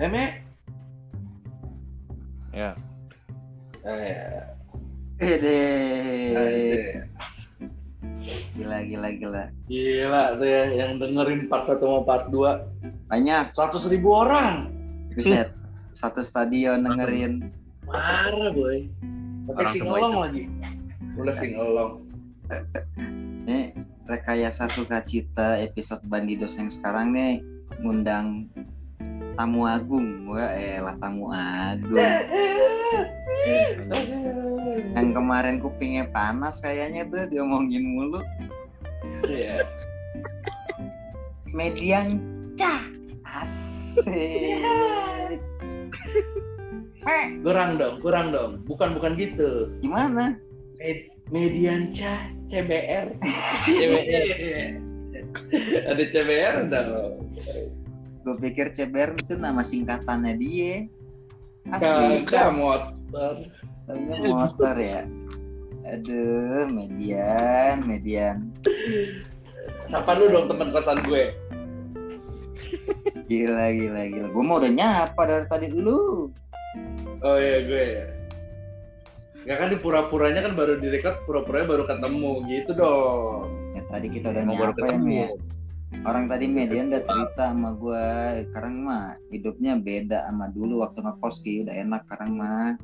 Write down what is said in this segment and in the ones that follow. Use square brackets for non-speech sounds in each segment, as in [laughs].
Eh, Me. Ya. Eh, Ede. eh, Gila, gila, gila. Gila tuh ya, yang dengerin part 1 sama part 2. Banyak. 100 ribu orang. Buset. Satu stadion dengerin. Parah, boy. Pakai singelong lagi. Udah singelong. Ini rekayasa sukacita episode Bandidos yang sekarang nih ngundang tamu agung. Wah, elah tamu agung. Yang kemarin kupingnya panas kayaknya tuh diomongin mulu. Iya. Median cah. Asik. Eh, Kurang dong, kurang dong. Bukan bukan gitu. gimana? Med- Medianca CBR. [laughs] CBR. Ada CBR dong. Gue pikir CBR itu nama singkatannya dia. Asli. Kagak motor. Motor ya. Aduh, median, median. Sapa lu dong teman kosan gue. Gila, gila, gila. Gue mau udah nyapa dari tadi dulu. Oh iya gue. Gak kan di pura-puranya kan baru direkod, pura-puranya baru ketemu gitu dong. Ya tadi kita udah nyapa ya, ya. Orang tadi median udah cerita sama gue. Sekarang mah hidupnya beda sama dulu waktu ngekos Ki. Udah enak sekarang mah.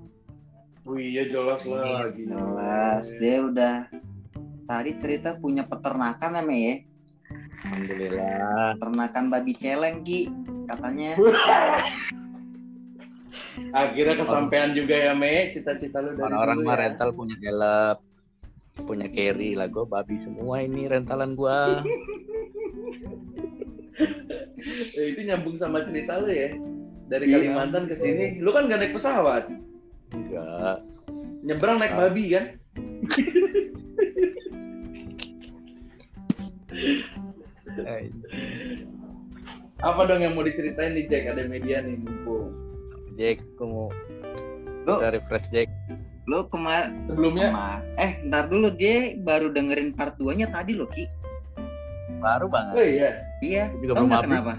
Oh iya jelas lah lagi. Jelas. Dia udah tadi cerita punya peternakan ya, ya. Alhamdulillah. Peternakan babi celeng Ki. Katanya. [laughs] Akhirnya kesampaian juga ya Me, cita-cita lu dari Orang-orang dulu mah ya. rental punya help, punya carry lah. Gue babi semua ini rentalan gua. [laughs] [laughs] Eh, itu nyambung sama cerita lu ya. Dari Iya. Kalimantan ke sini, lu kan gak naik pesawat, Enggak. nyebrang naik babi kan? [laughs] Apa dong yang mau diceritain nih Jack? Ada media nih mumpung. Jack, mau Lu, cari fresh Jack. lu kemarin Sebelumnya, eh ntar dulu dia baru dengerin part 2 nya tadi loh Ki. Baru banget. oh iya, Iya. Juga Tahu belum nggak habis. kenapa?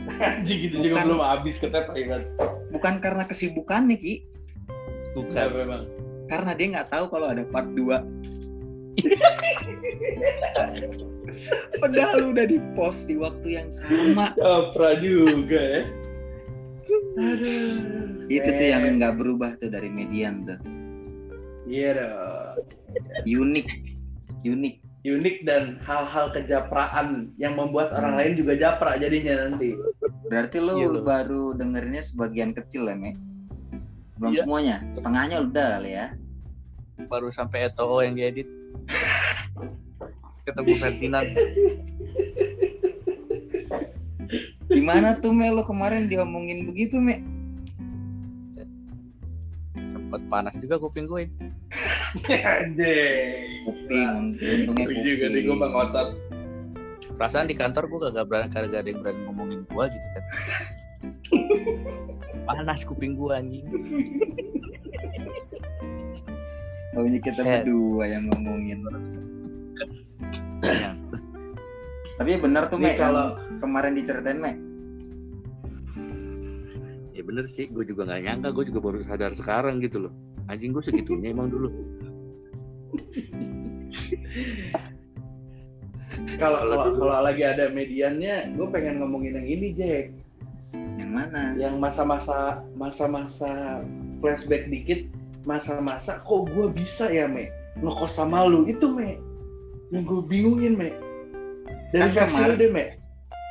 anjing gitu juga Bukan. belum habis kan. Bukan karena kesibukan nih Ki. Bukan. Kenapa emang? Karena dia nggak tahu kalau ada part 2. [laughs] Padahal udah di post di waktu yang sama. Capra juga ya. Aduh. Itu tuh yang nggak berubah tuh dari median tuh. Iya dong. Unik. Unik. Unik dan hal-hal kejapraan yang membuat orang Hmm. lain juga japra jadinya nanti. Berarti lu Iya, baru dengerinnya sebagian kecil ya, Me? Belum Iya. semuanya. Setengahnya udah kali ya. Baru sampai ETO yang diedit. [laughs] Ketemu Ferdinand. Gimana tuh Me lu kemarin diomongin begitu, Me? Sempet panas juga kuping gue. Anjing. Kuping, untungnya Gue juga nih gue bang otot. Perasaan di kantor gue kagak berani kagak ada yang berani ngomongin gue gitu kan. [laughs] Panas kuping gue anjing. Taunya kita Eh. berdua yang ngomongin. Ya. Tapi benar tuh, Me, Nih kalau kemarin diceritain, Me. ya bener sih, gue juga nggak nyangka, gue juga baru sadar sekarang gitu loh. Anjing gue segitunya emang dulu. kalau Kalau lagi ada mediannya, gue pengen ngomongin yang ini Jack. Yang mana? Yang masa-masa masa-masa flashback dikit, masa-masa kok gue bisa ya Me ngekos sama lu itu Me yang gue bingungin Me dari Kan versi lu deh Me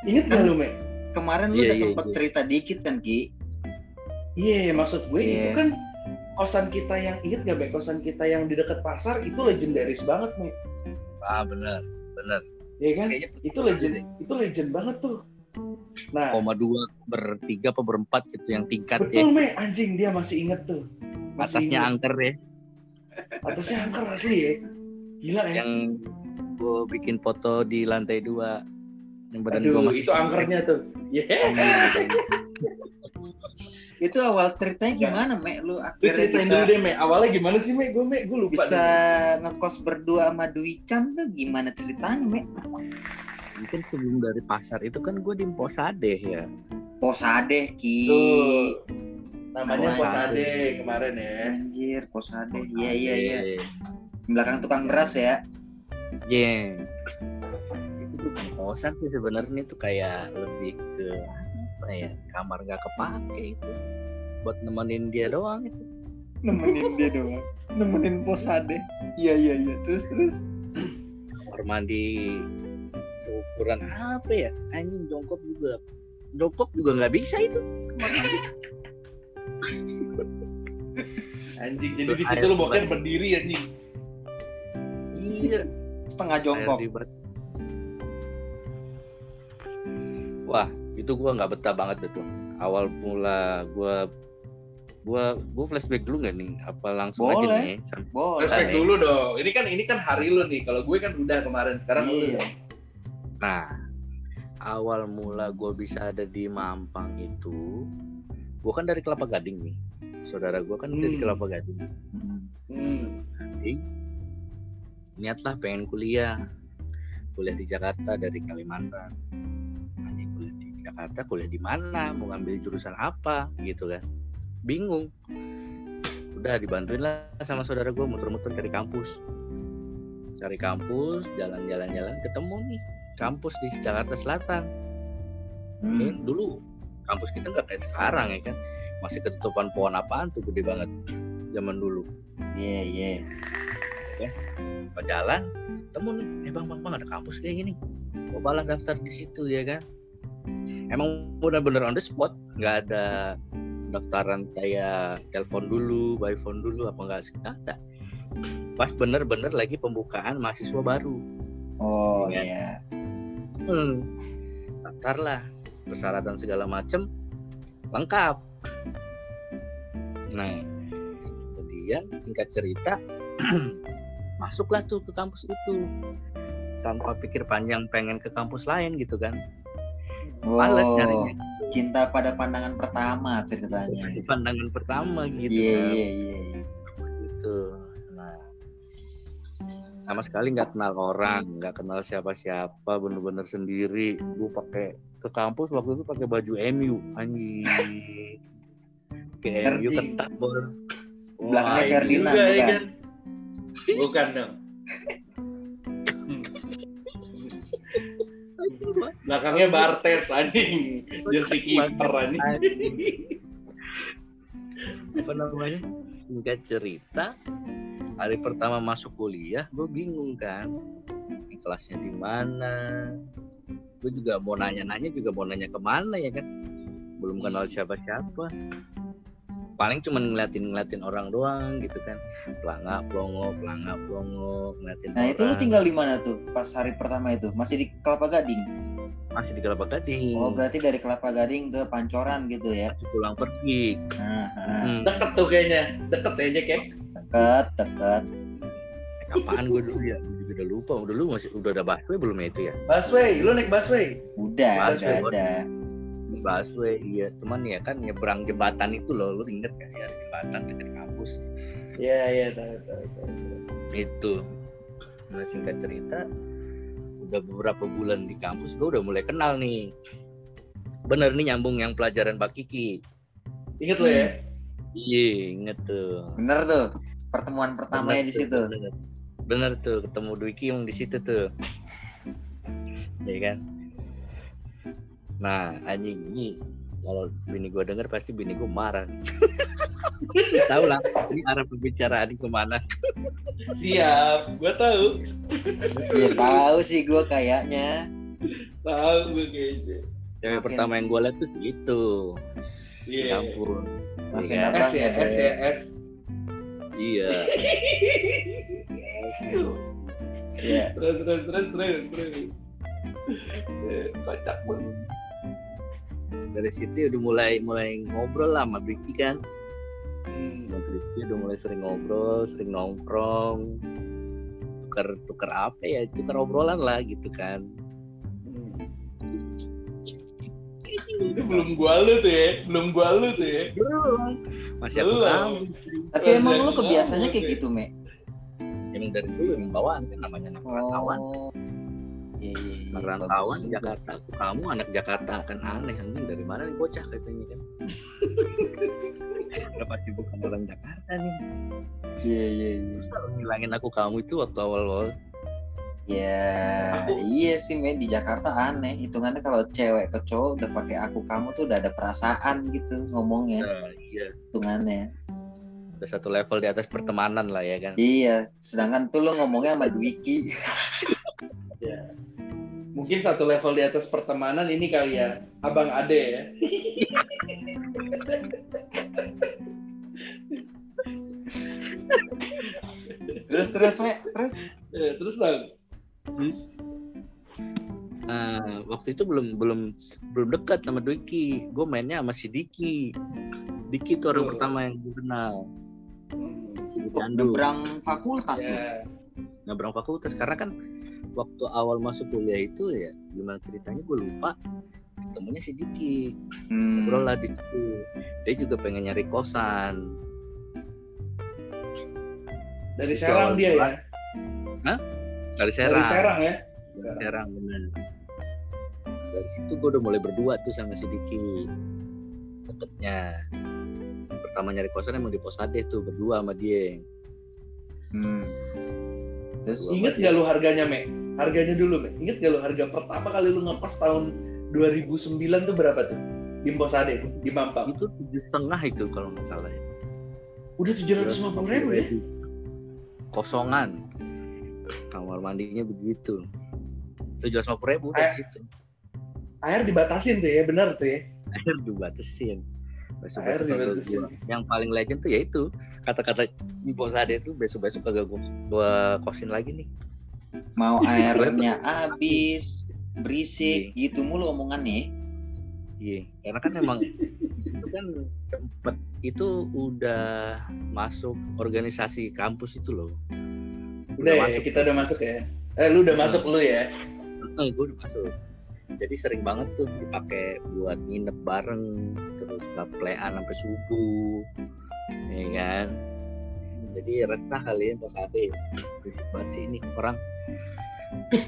inget gak Kan- lu Me Kemarin lu Iya, udah iya, sempet iya. cerita dikit kan, Ki? Iya, maksud gue Iya. itu kan kosan kita yang inget gak, Be? Kosan kita yang di dekat pasar itu legendaris banget, Me. Ah bener, bener. Iya kan? Kayaknya Itu legend, itu legend banget tuh. Nah, koma dua bertiga apa berempat gitu yang tingkat ya. betul, Me. Anjing dia masih inget tuh. Masih Atasnya inget. angker ya. Atasnya angker asli ya. Gila ya. Yang gue bikin foto di lantai dua. Yang badan gue masih itu angkernya tuh. Iya. [laughs] Itu awal ceritanya gimana, Me? Lu Lu akhirnya ceritain bisa dulu deh, Me. Awalnya gimana sih, Me? Gue, Me, gue lupa. bisa deh. ngekos berdua sama Dwi Chan tuh gimana ceritanya, Me? mungkin sebelum dari pasar itu kan gue di Posade ya Posade ki. Tuh. Namanya Posade. Posade kemarin ya. Anjir, Posade. Iya iya iya. Di belakang tukang beras ya. Iya. Itu tuh bukan kosan sih sebenarnya tuh kayak lebih ke apa ya kamar nggak kepake itu buat nemenin dia doang itu. Nemenin dia doang. Nemenin Posade. Iya iya iya. Terus terus. kamar mandi seukuran apa ya anjing jongkok juga jongkok juga nggak bisa itu kamar mandi Anjing jadi di situ lu bokeh berdiri anjing. iya Setengah jongkok. wah itu gua nggak betah banget itu awal mula gua gua gua flashback dulu nggak nih apa langsung aja Boleh. nih Sam- Boleh. Respect Boleh. dulu dong. Ini kan ini kan hari lu nih. Kalau gue kan udah kemarin. Sekarang Iya. dong. Nah, awal mula gue bisa ada di Mampang itu, gue kan dari Kelapa Gading nih. Saudara gue kan dari Hmm. Kelapa Gading. Hmm. Hmm. Jadi, niatlah pengen kuliah. Kuliah di Jakarta dari Kalimantan. Nanti kuliah di Jakarta, kuliah di mana, mau ngambil jurusan apa gitu kan. Bingung. Udah dibantuin lah sama saudara gue muter-muter cari kampus. Cari kampus, jalan-jalan-jalan ketemu nih kampus di Jakarta Selatan. Ini Hmm. dulu kampus kita nggak kayak sekarang ya kan masih ketutupan pohon apaan tuh gede banget zaman dulu Iya iya. pas jalan temu nih eh bang bang bang ada kampus kayak gini cobalah daftar di situ ya kan emang bener-bener on the spot nggak ada daftaran kayak telepon dulu by phone dulu apa enggak sih Nggak ada pas bener-bener lagi pembukaan mahasiswa baru Oh Iya. iya. hmm. daftarlah persyaratan segala macem lengkap nah kemudian singkat cerita [clears throat] masuklah tuh ke kampus itu tanpa pikir panjang pengen ke kampus lain gitu kan males Oh, nyarinya cinta pada pandangan pertama ceritanya. Pandangan pertama gitu Iya kan iya iya. gitu nah sama sekali nggak kenal orang nggak kenal siapa-siapa bener-bener sendiri gue pakai ke kampus waktu itu pakai baju MU anjing ke MU ketat banget Belakangnya Ferdinand, juga, ya bukan? kan? Bukan dong. Belakangnya Bartes anjing. Jersey kiper anjing. apa namanya singkat cerita hari pertama masuk kuliah gue bingung kan Ini kelasnya di mana gue juga mau nanya-nanya juga mau nanya ke mana ya kan belum kenal siapa-siapa paling cuma ngeliatin ngeliatin orang doang gitu kan pelangak pelongo pelangak pelongo ngeliatin Nah itu lu orang. tinggal di mana tuh pas hari pertama itu? Masih di Kelapa Gading? Masih di kelapa gading Oh berarti dari Kelapa Gading ke Pancoran gitu ya? masih pulang pergi Nah, nah. Hmm. Deket tuh kayaknya. Deket ya Jack ya. deket deket. Apaan gue dulu ya? Udah lupa. Udah lu masih udah ada busway belum ya itu ya? Busway, lu naik busway. Udah Busway, udah ada. Busway iya. Cuman ya kan nyebrang jembatan itu loh. Lu inget gak sih ada jembatan deket kampus? Iya, iya, tahu, tahu, tahu. Itu. Nah singkat cerita, udah beberapa bulan di kampus gue udah mulai kenal nih. Bener nih nyambung yang pelajaran Pak Kiki. Ingat lu ya? Iya, inget tuh. Bener tuh pertemuan pertamanya Bener di tuh, situ. Bener. Bener tuh ketemu Dwi Kim di situ tuh. Ya kan? Nah, anjing ini kalau bini gue denger pasti bini gue marah. [laughs] [laughs] Tahu lah, ini arah pembicaraan ke mana? [laughs] Siap, gua tahu. Ya tahu sih gue kayaknya. Tahu gue kayaknya. Cewek Makin- pertama yang gue lihat tuh itu. Iya. Ya ampun. Makin Iya kan? apa S ya, ya, S ya, S. Iya. Ya. Terus, terus, terus, terus, terus. Eh, Kocak banget. Dari situ udah mulai mulai ngobrol lah sama Vicky kan. Hmm. Vicky udah mulai sering ngobrol, sering nongkrong. Tukar tukar apa ya? Tukar obrolan lah gitu kan. Itu belum gua lu tuh ya, belum gua lu tuh ya. Belum. Masih aku Belum. tahu. Tapi emang lu kebiasaannya kayak gitu, Me? Emang dari dulu emang bawaan kan namanya anak perantauan. Oh. Iya, iya, iya. Jakarta, aku kamu anak Jakarta kan aneh anjing dari mana nih bocah katanya kan. [laughs] Udah pasti bukan orang Jakarta nih. Iya, iya, iya. Ngilangin aku kamu itu waktu awal-awal Ya, Aku- iya sih men di Jakarta aneh. Hitungannya kalau cewek ke cowok udah pakai aku kamu tuh udah ada perasaan gitu ngomongnya. Nah, iya, Hitungannya. udah satu level di atas pertemanan lah ya kan. Iya, sedangkan tuh lo ngomongnya sama Dwiki. [laughs] Ya. Mungkin satu level di atas pertemanan ini kali ya, abang ade ya. Terus terus me, terus. Eh, terus dong. Terus Nah, waktu itu belum belum belum dekat sama Dwiki. Gue mainnya sama si Diki. Diki tuh orang Oh. pertama yang gue kenal. Hmm, Diki Oh, nyebrang fakultas lo. Ya. nyebrang fakultas karena kan waktu awal masuk kuliah itu ya gimana ceritanya gue lupa ketemunya si Diki Hmm. ngobrol lah di situ dia juga pengen nyari kosan Dari Situ Serang dia ya. bulan. dari Serang Dari Serang ya. Serang bener Nah, dari situ gue udah mulai berdua tuh sama si Diki deketnya pertama nyari kosan emang di Posade tuh berdua sama dia Hmm. Terus Dua. Ingat gak lu harganya, Me? Harganya dulu, Me. Ingat gak lu harga pertama kali lu ngekos tahun 2009 tuh berapa tuh? Di Posade, di Mampang. itu tujuh setengah itu kalau nggak salah ya Udah 750 ribu ya? kosongan kamar mandinya begitu tujuh ratus ribu Eh. dari situ Air dibatasin tuh ya, benar tuh ya. air dibatasin besok Air besok kagak gua yang paling legend tuh ya itu kata-kata bos ada itu besok besok kagak gua, gua kosin lagi nih mau airnya habis, berisik, gitu mulu omongannya. iya karena kan emang itu kan tempat itu udah masuk organisasi kampus itu loh. Udah, ya, kita udah masuk ya. Eh, lu udah masuk lu ya. eh, gue udah masuk. Jadi sering banget tuh dipakai buat nginep bareng terus gaplean sampai subuh ya kan jadi resah kali ya pas ada berisik banget sih ini orang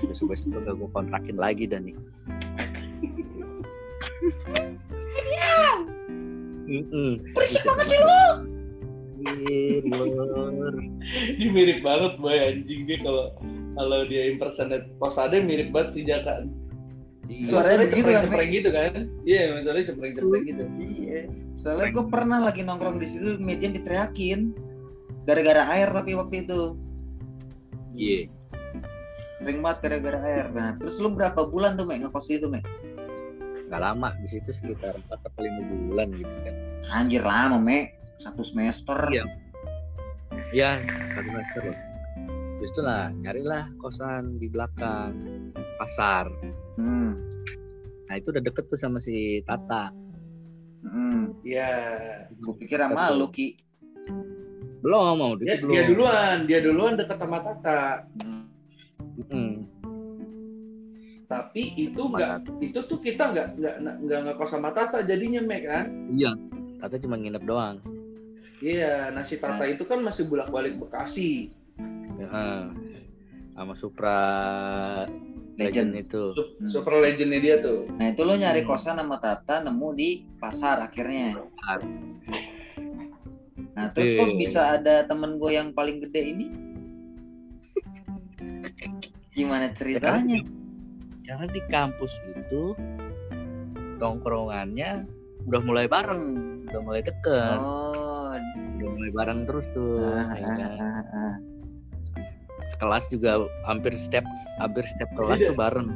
besok besok udah gue kontrakin lagi dan nih berisik banget sih lu Dia mirip banget boy anjing dia kalau kalau dia impersonate Posade mirip banget si Jaka. Suaranya begitu kan, cepreng gitu kan? Iya, suaranya cepreng-cepreng gitu. Iya. Soalnya gue pernah lagi nongkrong di situ, median diteriakin. Gara-gara air tapi waktu itu. iya Sering banget gara-gara air. Nah, terus lu berapa bulan tuh, Mek, ngekos itu, Mek? nggak lama di situ sekitar 4 atau 5 bulan gitu kan Anjir lama, Mek. Satu semester. Iya. ya satu semester loh terus itu lah nyarilah kosan di belakang pasar Hmm. nah itu udah deket tuh sama si Tata Hmm. Iya. Gue pikir sama lu, Ki. Belum mau Dia, belum dia duluan, dia duluan deket sama Tata. Mm. Tapi itu enggak itu tuh kita nggak nggak nggak ngekos sama Tata jadinya Mek kan? iya Tata cuma nginep doang Iya, nasi Tata itu kan masih bolak-balik Bekasi. Heeh. sama Supra Legend. Legend itu Sup- Hmm. Super legendnya dia tuh. Nah, itu lo nyari Hmm. kosan sama Tata nemu di pasar akhirnya. Pasar. Nah, terus kok Oke. bisa ada temen gue yang paling gede ini? [laughs] Gimana ceritanya? karena di kampus itu tongkrongannya udah mulai bareng udah mulai deket Oh, udah mulai bareng terus tuh ah, ya ah, kan? ah, ah. kelas juga hampir setiap hampir setiap kelas Iya. tuh bareng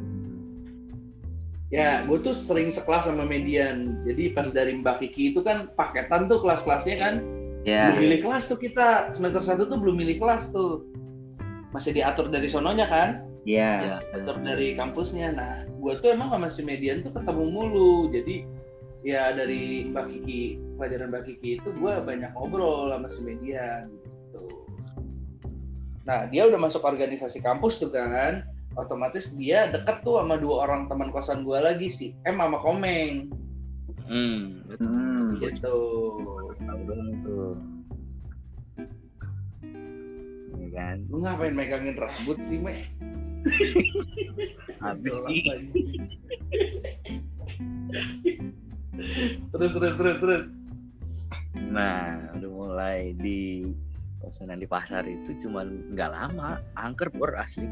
Ya, gue tuh sering sekelas sama Median. Jadi pas dari Mbak Kiki itu kan paketan tuh kelas-kelasnya kan. Ya. Belum milih kelas tuh kita. Semester 1 tuh belum milih kelas tuh. Masih diatur dari sononya kan. Ya. ya Diatur dari kampusnya. Nah, gue tuh emang sama si Median tuh ketemu mulu. Jadi ya dari Mbak Kiki, pelajaran Mbak Kiki itu gue banyak ngobrol sama si Median gitu. Nah, dia udah masuk organisasi kampus tuh kan. Otomatis dia deket tuh sama dua orang teman kosan gue lagi si M sama Komeng hmm Hmm. gitu. Dong tuh ya kan Lu ngapain megangin rambut sih, Me? habis Gelap, nih. anjing. terus terus terus terus Nah, udah mulai di kosan yang di pasar itu cuman nggak lama, angker bor asli.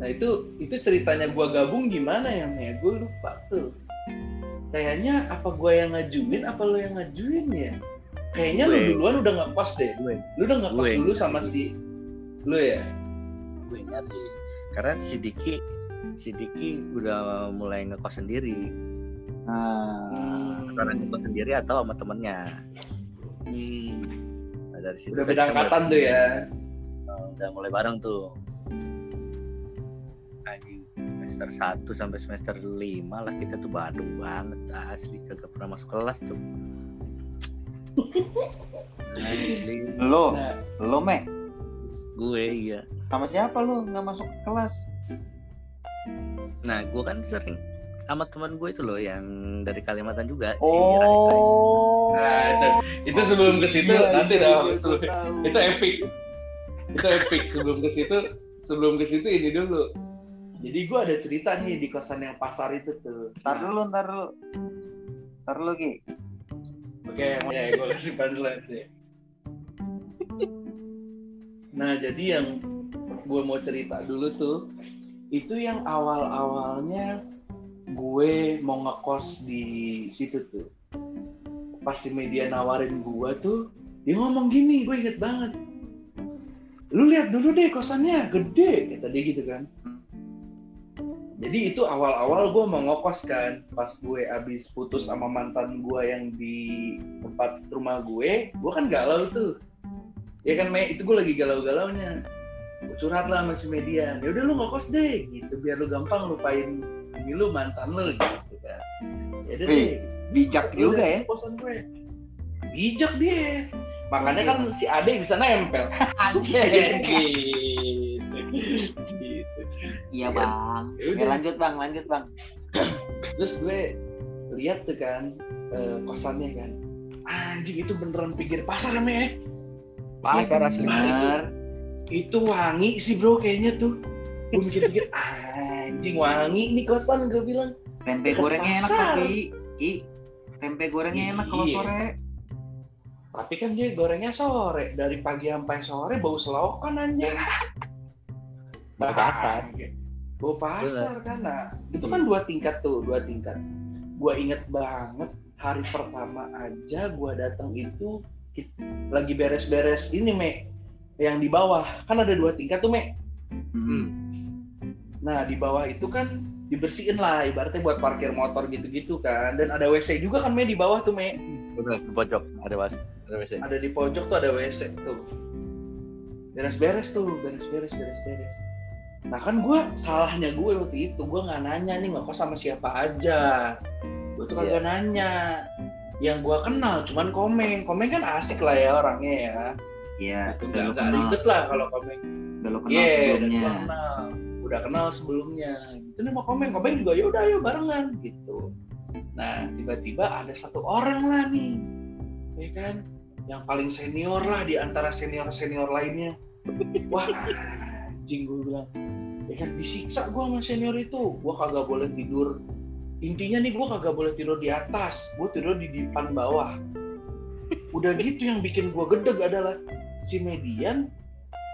nah itu itu ceritanya gua gabung gimana ya Mea gue lupa tuh kayaknya apa gua yang ngajuin apa lo yang ngajuin ya kayaknya lu Gue. duluan udah ngekos deh Gue, lu udah ngekos Gue. dulu sama si lu ya gue nyari. Karena si Diki, si Diki udah mulai ngekos sendiri. Nah, Karena ngekos sendiri atau sama temennya. Hmm, Nah, dari situ udah kan beda angkatan tuh ya udah mulai bareng tuh. Anjing semester 1 sampai semester 5 lah kita tuh Bandung banget asli kagak pernah masuk kelas tuh. Asli [laughs] lo, nah lo me, gue iya. sama siapa lu nggak masuk kelas? Nah, gue kan sering sama teman gue itu loh yang dari Kalimantan juga si Raisa. Oh, Nah, itu- itu sebelum ke situ, Iya, nanti iya, dah, iya, itu epic itu epic sebelum ke situ sebelum ke situ ini dulu jadi gua ada cerita nih di kosan yang pasar itu tuh. Ntar dulu, ntar dulu, ntar dulu Ki. oke ya gue kasih punchline sih nah jadi yang gue mau cerita dulu tuh itu yang awal awalnya gue mau ngekos di situ tuh. Pas di media nawarin gue tuh dia ngomong gini gue inget banget. Lu lihat dulu deh kosannya gede kata dia gitu kan jadi itu awal-awal gue mau ngekos kan pas gue abis putus sama mantan gue yang di tempat rumah gue gue kan galau tuh. Ya kan Me itu gue lagi galau-galaunya. Gue curhat lah sama si Median ya udah lu ngekos deh gitu. Biar lu gampang lupain ini lu mantan lu gitu kan. Ya udah Wih, deh. Bijak juga ya. kosan gue. Bijak dia. Makanya kan si Ade bisa nempel. [laughs] [laughs] Gitu. gitu. Iya bang. Ya Ya, lanjut bang, lanjut bang. [clears throat] terus gue lihat tuh kan eh, kosannya kan anjing itu beneran pinggir pasar namanya ya Pasar asli. Bener. itu wangi sih bro kayaknya tuh gue mikir-mikir anjing wangi nih kosan gue bilang Tempe Dekat gorengnya enak tapi Ki. Tempe gorengnya enak kalau Iya. sore. tapi kan dia gorengnya sore dari pagi sampai sore bau selokan anjing [laughs] Bau pasar. bau pasar kan nah itu kan dua tingkat tuh dua tingkat. Gua inget banget hari pertama aja gua datang itu lagi beres-beres ini me yang di bawah. Kan ada dua tingkat tuh me. Hmm. Nah di bawah itu kan dibersihin lah ibaratnya buat parkir motor gitu-gitu kan. Dan ada WC juga kan me di bawah tuh me. Bener, di pojok. Ada was ada WC. ada di pojok tuh ada WC tuh. Beres-beres tuh beres-beres beres-beres nah kan gue salahnya gue waktu itu gue nggak nanya nih ngekos sama siapa aja. Gue tuh kagak nanya. Yang gue kenal cuman komen. Komen kan asik lah ya orangnya ya. Iya, Gitu, udah nggak lu nggak kenal, ribet lah kalau komen. Udah lu kenal Iya, dan sebelumnya. gua kenal. Udah kenal sebelumnya. Itu nih mau komen. Komen juga ya udah ayo barengan. Gitu. Nah tiba-tiba ada satu orang lah nih. Ya kan? Yang paling senior lah di antara senior senior lainnya. Wah anjing gue bilang. Ya kan disiksa gue sama senior itu. Gue kagak boleh tidur. Intinya nih gue kagak boleh tidur di atas. Gue tidur di depan bawah. Udah gitu yang bikin gue gedeg adalah si median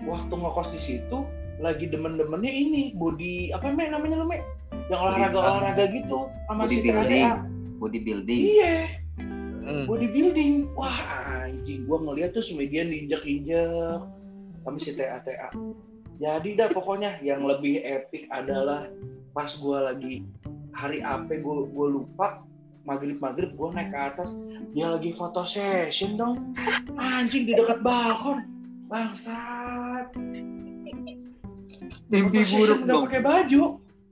waktu ngekos di situ lagi demen-demennya ini body apa me namanya lo me yang olahraga olahraga gitu sama si Bodybuilding. THDA. Bodybuilding. iya. Hmm. bodybuilding wah anjing gua ngeliat tuh si median diinjak-injak sama si TA-TA jadi dah pokoknya yang lebih epic adalah pas gua lagi hari apa gua lupa maghrib maghrib gua naik ke atas dia lagi foto session dong. Anjing di dekat balkon. Bangsat. Mimpi Foto buruk dong. pakai baju.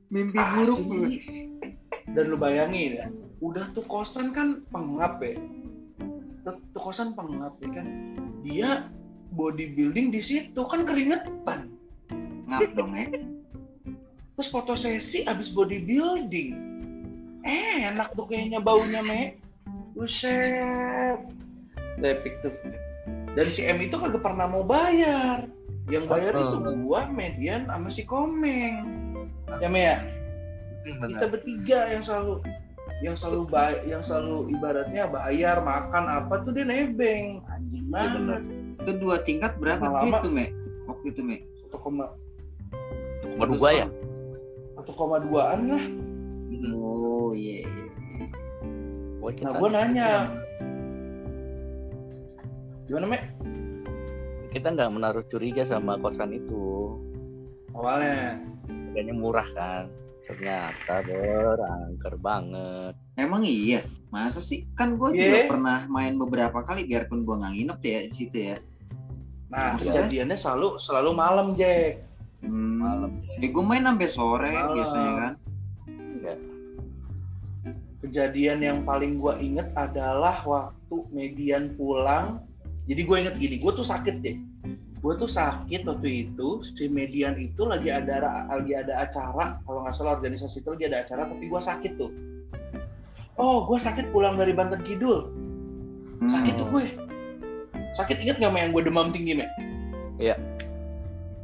Mimpi buruk Asli. lu. dan lu bayangin ya udah tuh kosan kan pengap ya. Tuh, tuh kosan pengap ya kan. Dia bodybuilding di situ kan keringetan Ngap dong ya. terus foto sesi abis bodybuilding. Eh enak tuh kayaknya baunya me. Buset. Epic tuh. Dan si M itu kagak pernah mau bayar. Yang bayar itu Heeh. gua median sama si komeng. Ya Me ya? Hmm, kita bertiga yang selalu yang selalu bay yang selalu ibaratnya bayar makan apa tuh dia nebeng. Anjing Iya, banget. Itu dua tingkat berapa gitu, Mek? Waktu itu, satu koma Baru gua ya. satu koma duaan lah Oh, iya. iya. Gua nah gua nanya gimana me Kita nggak menaruh curiga sama kosan itu. awalnya Harganya murah kan. Ternyata berangker banget. Emang iya? Masa sih? Kan gue Iya. juga pernah main beberapa kali biarpun gue nggak nginep ya di situ ya. nah Maksudnya? kejadiannya selalu selalu malam Jack Hmm. Malam. Ya gue main sampai sore Malam. biasanya kan. Ya. kejadian yang paling gua inget adalah waktu median pulang jadi gue inget gini gue tuh sakit deh gue tuh sakit waktu itu si median itu lagi ada lagi ada acara kalau nggak salah organisasi itu lagi ada acara tapi gue sakit tuh oh gue sakit pulang dari Banten Kidul Hmm. sakit tuh gue sakit inget nggak yang gue demam tinggi me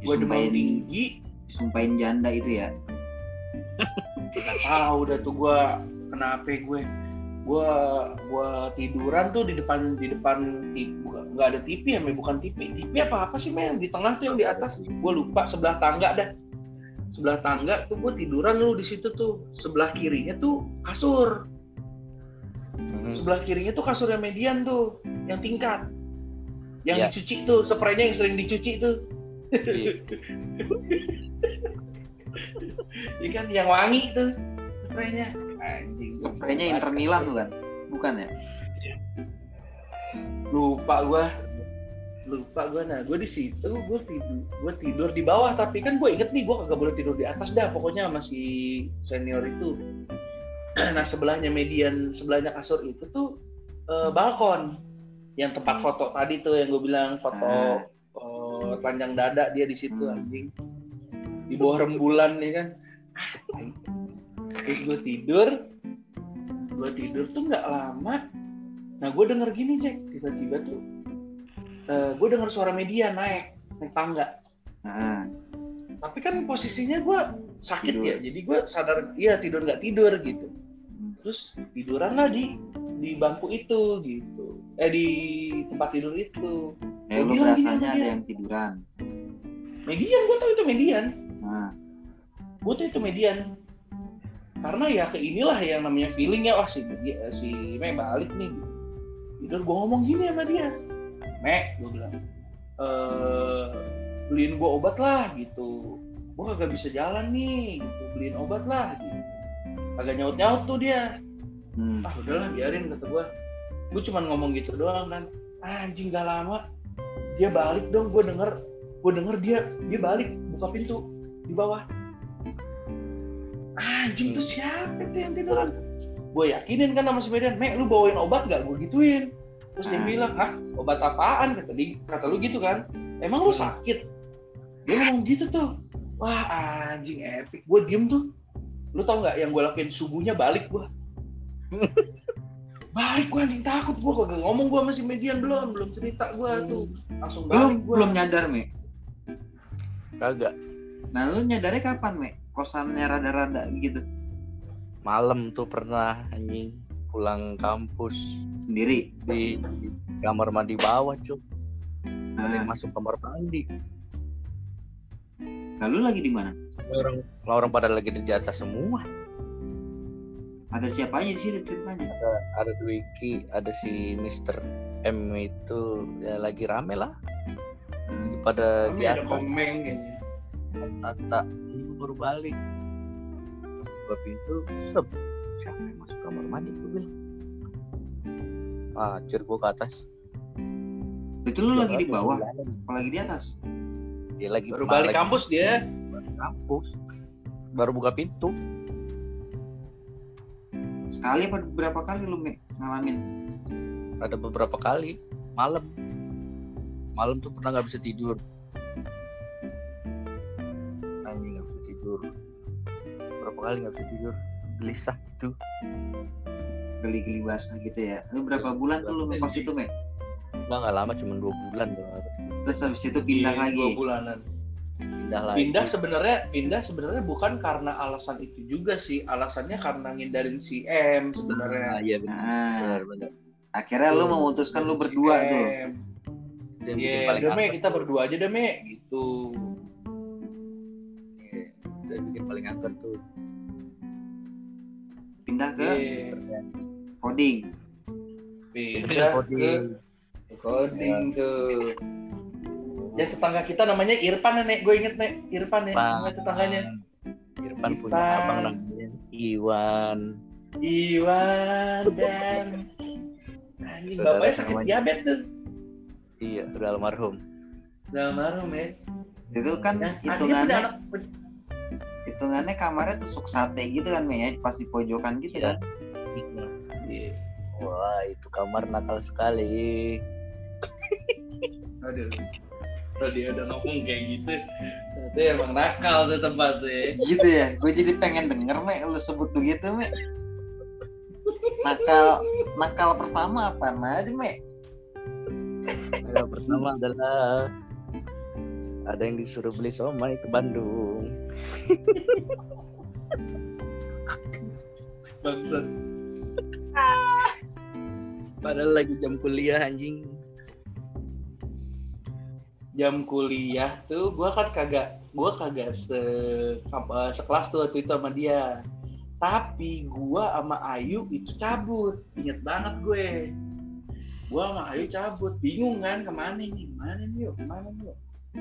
gue demam Disumpahin, tinggi. disumpahin janda itu ya. [laughs] nggak tahu udah tuh gue kenapa gue. Gue gue tiduran tuh di depan di depan nggak ada TV ya Me? bukan TV TV apa apa sih men di tengah tuh yang di atas. Gue lupa sebelah tangga dah. Sebelah tangga tuh gue tiduran lu di situ tuh. Sebelah kirinya tuh kasur. Hmm. sebelah kirinya tuh kasurnya median tuh yang tingkat. Yang Iya. dicuci tuh spraynya yang sering dicuci tuh Iya. Iya kan yang wangi tuh spraynya. Anjing. Spraynya Inter Milan tuh kan? Bukan ya? lupa gua. Lupa gua. Nah gua di situ gua tidur gua tidur di bawah tapi kan gua inget nih gua kagak boleh tidur di atas dah pokoknya masih senior itu. [clears throat] Nah sebelahnya median sebelahnya kasur itu tuh eh, balkon. Yang tempat foto tadi tuh yang gue bilang foto eh, telanjang dada dia di situ anjing. Di bawah rembulan nih kan? Ah, terus gue tidur. Gue tidur tuh nggak lama. Nah gue denger gini Jack. Tiba-tiba tuh gue denger suara media naik naik tangga. Nah, tapi kan posisinya gue sakit Tidur. ya jadi gue sadar iya tidur nggak tidur gitu. Hmm. terus tiduran lah di di bangku itu gitu eh di tempat tidur itu. Ya lu bilang berasanya gini sama ada yang tiduran. median gue tahu itu median Nah, gue tuh itu median karena ya ke inilah yang namanya feeling ya wah si dia, si Me balik nih. Tidur gue ngomong gini sama dia. Me gue bilang eh beliin gue obat lah gitu. Gue kagak bisa jalan nih gitu. Beliin obat lah gitu. Kagak nyaut nyaut tuh dia. Hmm. ah udahlah biarin kata gue gue cuman ngomong gitu doang kan. Anjing gak lama. Dia balik dong gue denger. Gue denger dia dia balik buka pintu di bawah. Anjing tuh siapa tuh yang tiduran? Gue yakinin kan sama si Medan Mek lu bawain obat gak? Gue gituin. Terus dia Ah. bilang ah obat apaan? Kata dia kata lu gitu kan. Emang lu sakit? Dia ngomong gitu tuh. Wah anjing epic. Gue diem tuh. Lu tau nggak yang gue lakuin subuhnya balik gue [laughs] balik gue anjing. Takut gue kagak ngomong gue masih median. Belum belum cerita gue tuh. Langsung belum balik gue belum nyadar, Mek. Kagak. Nah, lu nyadarnya kapan, Mek? Kosannya rada-rada gitu? Malam tuh pernah anjing. Pulang kampus. Sendiri. di kamar mandi bawah cuk ada yang Nah, masuk kamar mandi. Lalu lagi di mana? orang orang pada lagi di atas semua Ada siapa aja di situ ceritanya? ada Dwiki ada si Mister M itu ya lagi rame lah. Lagi pada Tapi di ada komeng kayaknya. Tata ini gue baru balik. Pas buka pintu sep. Siapa yang masuk kamar mandi gue bilang. Ah cur gue ke atas. Itu lu lagi di Ada bawah, apa lagi di atas? dia lagi baru balik lagi kampus dia. Balik kampus. Baru buka pintu Sekali apa berapa kali lu, ngalamin? ada beberapa kali. Malam. Malam tuh pernah nggak bisa tidur. Anjing nggak bisa tidur. Berapa kali nggak bisa tidur. Gelisah gitu. Geli-geli basah gitu ya. Lu berapa bulan tuh lu ngekos itu, Mek? Enggak nggak lama cuma dua bulan tuh. Terus habis itu pindah Iya, lagi? dua bulanan pindah lagi. Pindah sebenarnya pindah sebenarnya bukan karena alasan itu juga sih. Alasannya karena ngindarin si M sebenarnya. Iya benar nah benar benar. Akhirnya lu memutuskan lu berdua tuh. Bikin Iya, paling udah me angker. kita berdua aja deh me gitu. Iya, itu yang bikin paling angker tuh. Pindah ke Iya, coding. Pindah ke coding tuh. Ya tetangga kita namanya Irfan nek, gue inget nek Irfan ya, nama tetangganya. Irfan punya Irfan. abang namanya Iwan Iwan [laughs] dan Anjing, Saudara bapaknya sakit namanya. diabetes tuh. iya udah almarhum Nah, marah ya. itu kan Nah, hitungannya anak hitungannya kamarnya tusuk sate gitu kan ya pas di pojokan gitu Iya. kan Iya. wah itu kamar nakal sekali Aduh. Kalau dia udah ngomong kayak gitu, itu emang nakal tuh tempatnya. gitu ya gue jadi pengen denger me lu sebut begitu me nakal nakal pertama apa aja me yang pertama adalah ada yang disuruh beli somai ke Bandung. Bangsat. padahal lagi jam kuliah anjing jam kuliah tuh gua kan kagak gua kagak se apa, sekelas tuh waktu itu sama dia. Tapi gua sama Ayu itu cabut. Inget banget gue. Gua sama Ayu cabut. Bingung kan ke mana nih ke mana nih yuk? Ke mana nih yuk?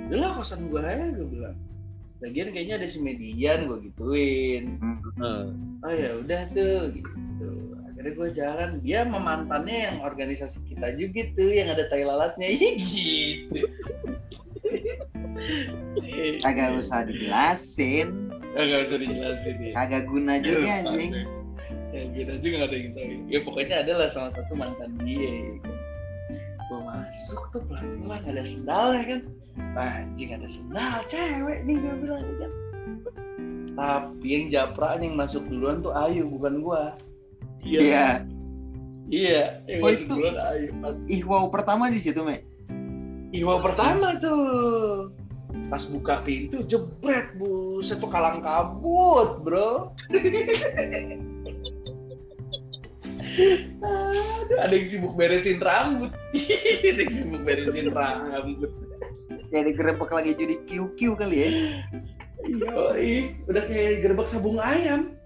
Udah lah kosan gua aja gue bilang. Lagian kayaknya ada si median gue gituin. Eh, oh ya udah tuh gitu akhirnya gue jalan dia sama mantannya yang organisasi kita juga tuh yang ada tai lalatnya [laughs] gitu [laughs] kagak usah dijelasin Agak usah dijelasin ya. kagak guna juga anjing Ya kita juga gak ada yang tahu. Ya pokoknya adalah salah satu mantan dia. ya kan. Gue masuk tuh pelan-pelan ada sendalnya kan. Anjing ada sendal cewek nih gue bilang ya kan. Tapi yang japraan yang masuk duluan tuh Ayu bukan gua. Iya Iya, yang Oh, itu- duluan Ayu. ih wow pertama di situ me Iwa pertama tuh. Pas buka pintu jebret buset tuh kalang kabut bro. [laughs] Aduh, ada yang sibuk beresin rambut. [laughs] ada yang sibuk beresin rambut. ya digerebek lagi judi QQ kali ya Yoi, udah kayak gerbek sabung ayam.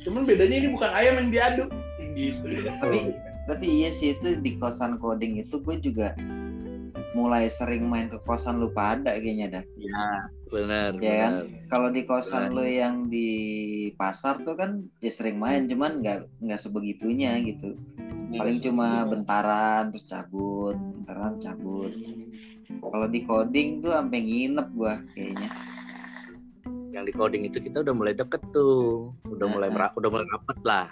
Cuman bedanya ini bukan ayam yang diaduk. Gitu. Tapi- tapi iya sih itu di kosan coding itu gue juga mulai sering main ke kosan lu pada kayaknya dah ya benar Ya kan? benar. kalau di kosan Benar. lu yang di pasar tuh kan ya sering main cuman nggak nggak sebegitunya gitu paling cuma bentaran terus cabut bentaran cabut kalau di coding tuh sampai nginep gua kayaknya yang di coding itu kita udah mulai deket tuh udah mulai Nah. mera- udah mulai rapet lah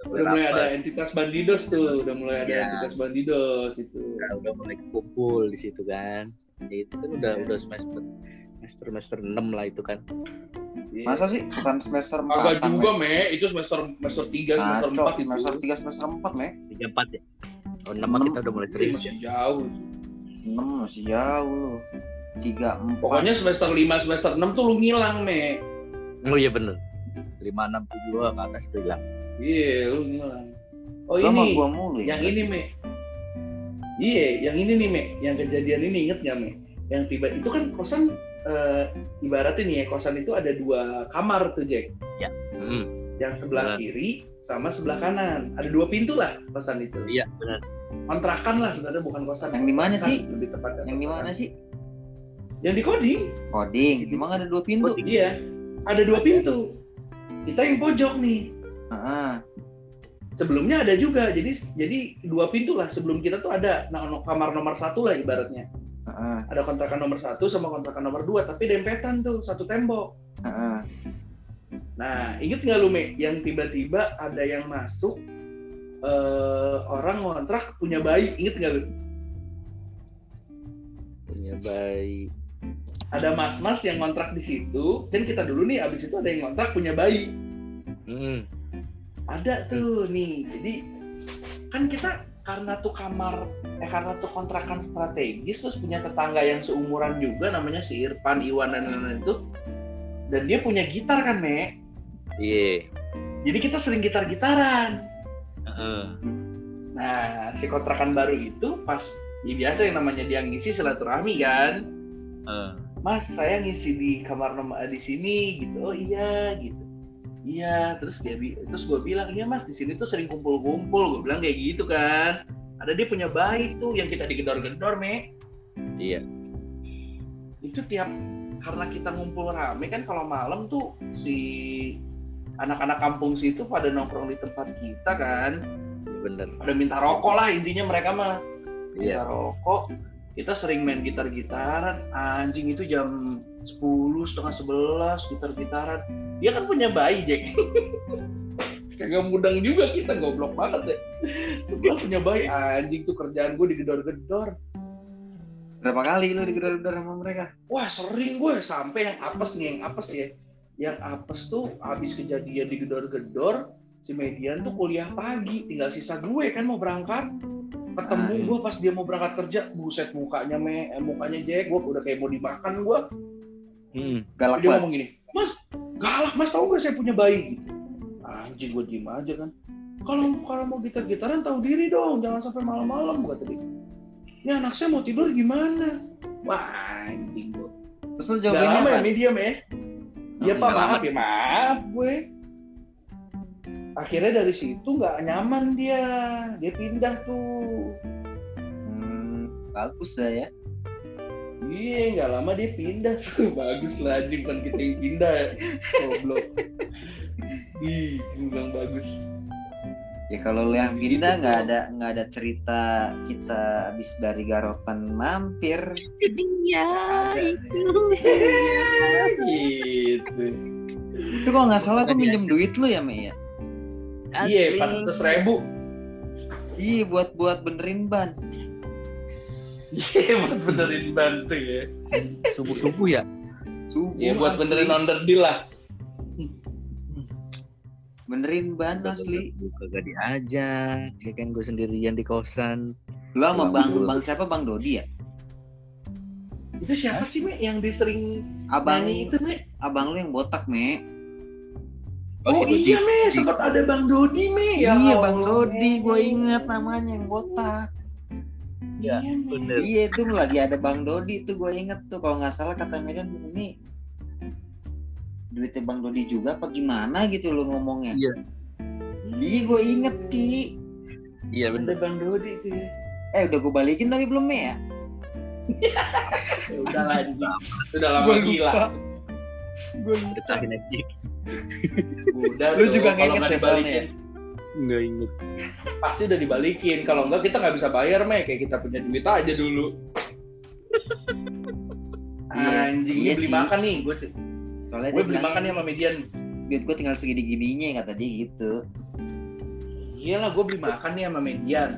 Udah mulai ada entitas bandidos tuh, udah mulai ada Iya. entitas bandidos itu. Udah- udah mulai kumpul di situ kan Ya, itu kan udah udah semester semester semester enam lah itu kan masa sih bukan semester Agak empat juga, Me. Itu semester semester 3, semester 4 itu. semester tiga semester empat me tiga empat ya oh enam mah Enam. kita udah mulai terima masih jauh. enam masih jauh tiga empat Pokoknya semester 5, semester 6 tuh lu ngilang, Me. oh iya bener lima enam tujuh dua ke atas udah hilang Iya, lu ngilang. Oh Lu sama ini, gua mulu ya yang ini, Me. Iya, yang ini nih, Me. Yang kejadian ini inget gak, Me? Yang tiba itu kan kosan eh, ibaratnya nih ya, kosan itu ada dua kamar tuh, Jack. Hmm, Yang sebelah Benar. kiri sama sebelah kanan. Ada dua pintu lah kosan itu. iya benar Kontrakan lah sebenarnya bukan kosan. Yang di mana sih? Lebih tepatnya. yang di mana sih Yang di coding. coding emang ada dua pintu Coding. Iya, ada dua pintu. Kita yang pojok nih. Heeh. Sebelumnya ada juga, jadi jadi dua pintu lah. Sebelum kita tuh ada nah, no- kamar nomor satu lah ibaratnya. Heeh. Ada kontrakan nomor satu sama kontrakan nomor dua, tapi dempetan tuh satu tembok. Heeh. Nah, inget nggak lu Me, yang tiba-tiba ada yang masuk eh, orang ngontrak punya bayi, inget nggak lu? punya bayi Ada mas-mas yang ngontrak di situ, dan kita dulu nih, abis itu ada yang ngontrak punya bayi. hmm. ada tuh nih jadi kan kita karena tuh kamar eh karena tuh kontrakan strategis terus punya tetangga yang seumuran juga namanya si Irfan Iwan dan lain-lain itu dan dia punya gitar kan me Iya. jadi kita sering gitar-gitaran Heeh. nah si kontrakan baru itu pas ya biasa yang namanya dia ngisi silaturahmi kan Heeh. Mas saya ngisi di kamar nomor di sini gitu. Oh iya gitu. Iya terus dia terus gue bilang iya mas di sini tuh sering kumpul-kumpul. Gue bilang kayak gitu kan. Ada dia punya bayi tuh yang kita digedor-gedor me. Iya. itu tiap karena kita ngumpul rame kan kalau malam tuh si anak-anak kampung situ pada nongkrong di tempat kita kan. Bener. pada minta rokok lah intinya mereka mah. Iya. minta rokok kita sering main gitar-gitaran. Anjing itu jam 10 setengah 11 gitar-gitaran. Dia kan punya bayi Jack. [laughs] Kagak mudang juga kita goblok banget deh sebelah punya bayi anjing tuh kerjaan gue digedor-gedor. Berapa kali lu digedor-gedor sama mereka? wah sering gue sampai yang apes nih yang apes ya. Yang apes tuh habis kejadian digedor-gedor si median tuh kuliah pagi. Tinggal sisa gue kan mau berangkat ketemu Ah, gue pas dia mau berangkat kerja buset mukanya me eh, mukanya Jack gue udah kayak mau dimakan gue Hmm. Galak dia ngomong gini mas galak mas tau gak saya punya bayi? Gitu. anjing gue diem aja kan. Kalau kalau mau gitar-gitaran tahu diri dong jangan sampai malam-malam kata dia. Ya anak saya mau tidur gimana? Wah anjing gue Terus lu lama ya apa? medium ya Iya Hmm, pak maaf ya maaf gue akhirnya dari situ nggak nyaman dia. Dia pindah tuh. Hmm, bagus lah ya. iya nggak lama dia pindah tuh. [laughs] Bagus lah anjing bukan kita yang pindah goblok. Ih bilang bagus. Ya kalau lu yang Gitu. pindah nggak ada nggak ada cerita kita habis dari Garotan mampir. Iya. [laughs] gitu. Itu kalau nggak salah tuh minjem duit lu ya Me ya? Iya empat ratus ribu Iya buat buat benerin ban. iya [laughs] buat benerin bantu ya Subuh subuh ya. Subuh iya buat asli. benerin underdeal lah Benerin ban asli. Gue kagak diajak. Ya kan gue sendirian di kosan. Lu sama bang dulu. bang siapa bang Dodi ya? itu siapa sih me yang disering Abang nyanyi itu me abang lu yang botak Me. Oh, si Dodi. iya me, sempat ada Bang Dodi me. Ya iya bang Dodi, gue inget namanya yang botak. Iya, Iya, bener. Iya itu lagi ada bang Dodi tuh gue inget tuh kalau nggak salah kata Medan ini duitnya bang Dodi juga apa gimana gitu lo ngomongnya. Iya. Iya gue inget ki. Iya Ada bener. Bang Dodi itu ya. Eh udah gue balikin tapi belum Me ya. [laughs] Ya udah lanjut. [laughs] Sudah lama gila. Gue. Ceritain aja. Udah Lu tuh, juga nggak inget ya soalnya dibalikin, Nggak inget. pasti udah dibalikin. Kalau enggak kita nggak bisa bayar me, kayak kita punya duit aja dulu. Anjing, iya ini beli sih. makan nih, gue Soalnya gue dia beli makan nih sama median. duit gue tinggal segini gininya kata dia gitu. Iyalah, gue beli makan nih sama median.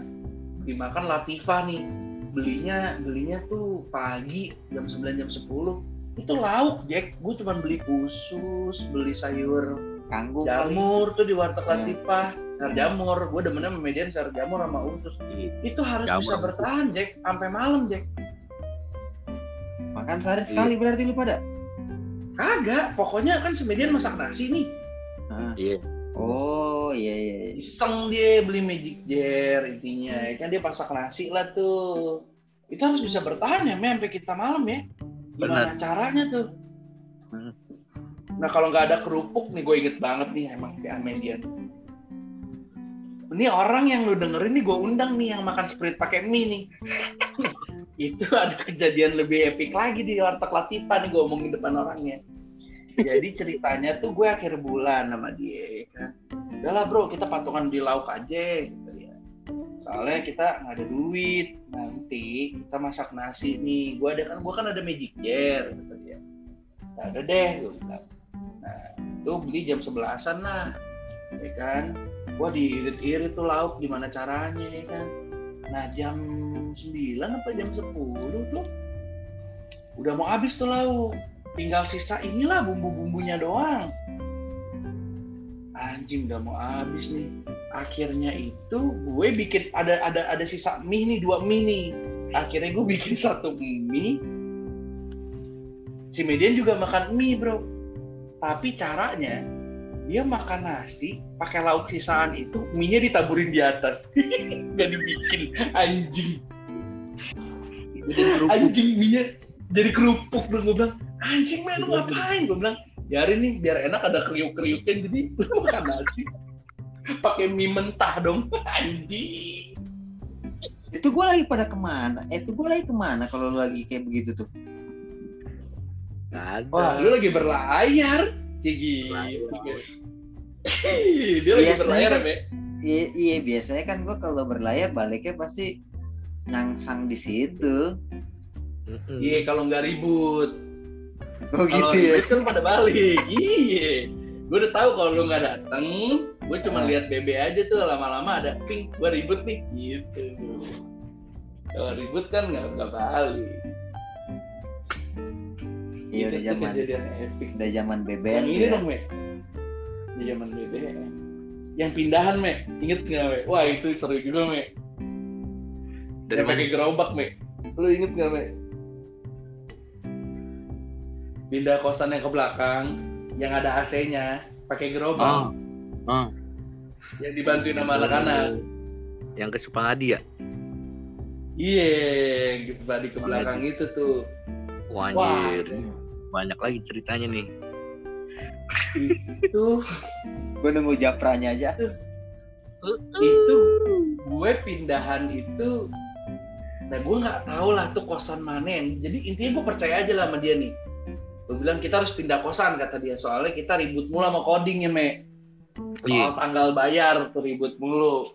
Beli makan Latifah nih. Belinya belinya tuh pagi jam 9 jam 10. Itu lauk, Jack. Gue cuma beli usus, beli sayur Kanggung kali. jamur tuh di warteg Hmm. Latifah. Sayur jamur. Gue demennya sama median sayur jamur sama usus. Itu harus Jamur. bisa bertahan, Jack. Sampai malam, Jack. Makan sehari sekali berarti lu pada. Kagak. Pokoknya kan si median masak nasi nih. Iya. Oh iya iya. iya. Iseng dia beli magic jar intinya. Ya Kan dia masak nasi lah tuh. Itu harus bisa bertahan ya, sampai kita malam ya. Gimana caranya tuh? Hmm. Nah kalau nggak ada kerupuk nih, gue inget banget nih emang si Amedian. Ini orang yang lu dengerin nih gue undang nih yang makan sprit pakai mie nih. [laughs] itu ada kejadian lebih epic lagi di warteg Latifah nih gue omongin depan orangnya. Jadi ceritanya tuh gue akhir bulan sama dia kan. Udahlah bro kita patungan di lauk aja gitu ya. Soalnya kita nggak ada duit nanti kita masak nasi nih. Gue ada kan gue kan ada magic jar gitu dia. Nah, ada deh gue bilang. Nah itu beli jam sebelasan lah ya kan. Gua diirit-irit tuh lauk gimana caranya ya kan. Nah jam 9 apa jam 10 tuh udah mau habis tuh lauk tinggal sisa inilah bumbu-bumbunya doang anjing udah mau habis nih. Akhirnya itu gue bikin ada ada ada sisa mie nih dua mie nih. Akhirnya gue bikin [laughs] satu mie. Si Median juga makan mie bro. Tapi caranya dia makan nasi pakai lauk sisaan itu mie nya ditaburin di atas. [laughs] Nggak dibikin. Anjing. Anjing mie nya jadi kerupuk dong gue bilang anjing men lu ngapain? Gue bilang biarin nih biar enak ada kriuk kriuknya jadi lu makan nasi. Pakai mie mentah dong [laughs] anjing. Itu gue lagi pada ke mana? Eh itu gue lagi ke mana kalau lu lagi kayak begitu tuh? Nggak ada. wah lu lagi berlayar Cigi [laughs] dia lagi Biasanya berlayar kan- ya Be. iya, iya biasanya kan gue kalau berlayar baliknya pasti nyangsang di situ. Iya kalau nggak ribut oh kalau gitu ya? Kan pada balik. Iya. Gue udah tahu kalau lu nggak dateng gue cuma Ah. lihat bebe aja tuh lama-lama ada ping gue ribut nih. Gitu. Kalau ribut kan nggak nggak balik. Iya udah Itu zaman. kejadian epic. Udah zaman yang BBM ini tuh ya. dong me di zaman BBM yang pindahan me inget nggak me wah itu seru juga me Dari yang pakai gerobak me lu inget nggak me pindah kosan yang ke belakang yang ada AC-nya pakai gerobak. Oh. Oh. yang dibantuin sama anak-anak. Yang ke Supahadi ya? iya yang gitu tadi ke belakang itu. tuh. Wah, anjir. Banyak lagi ceritanya nih. itu. Gue nunggu japranya aja. Itu. Gue pindahan itu. Nah gue nggak tahu lah tuh kosan mana yang jadi intinya gue percaya aja lah sama dia nih gue bilang kita harus pindah kosan kata dia soalnya kita ribut mulu sama coding ya me soal tanggal bayar tuh ribut mulu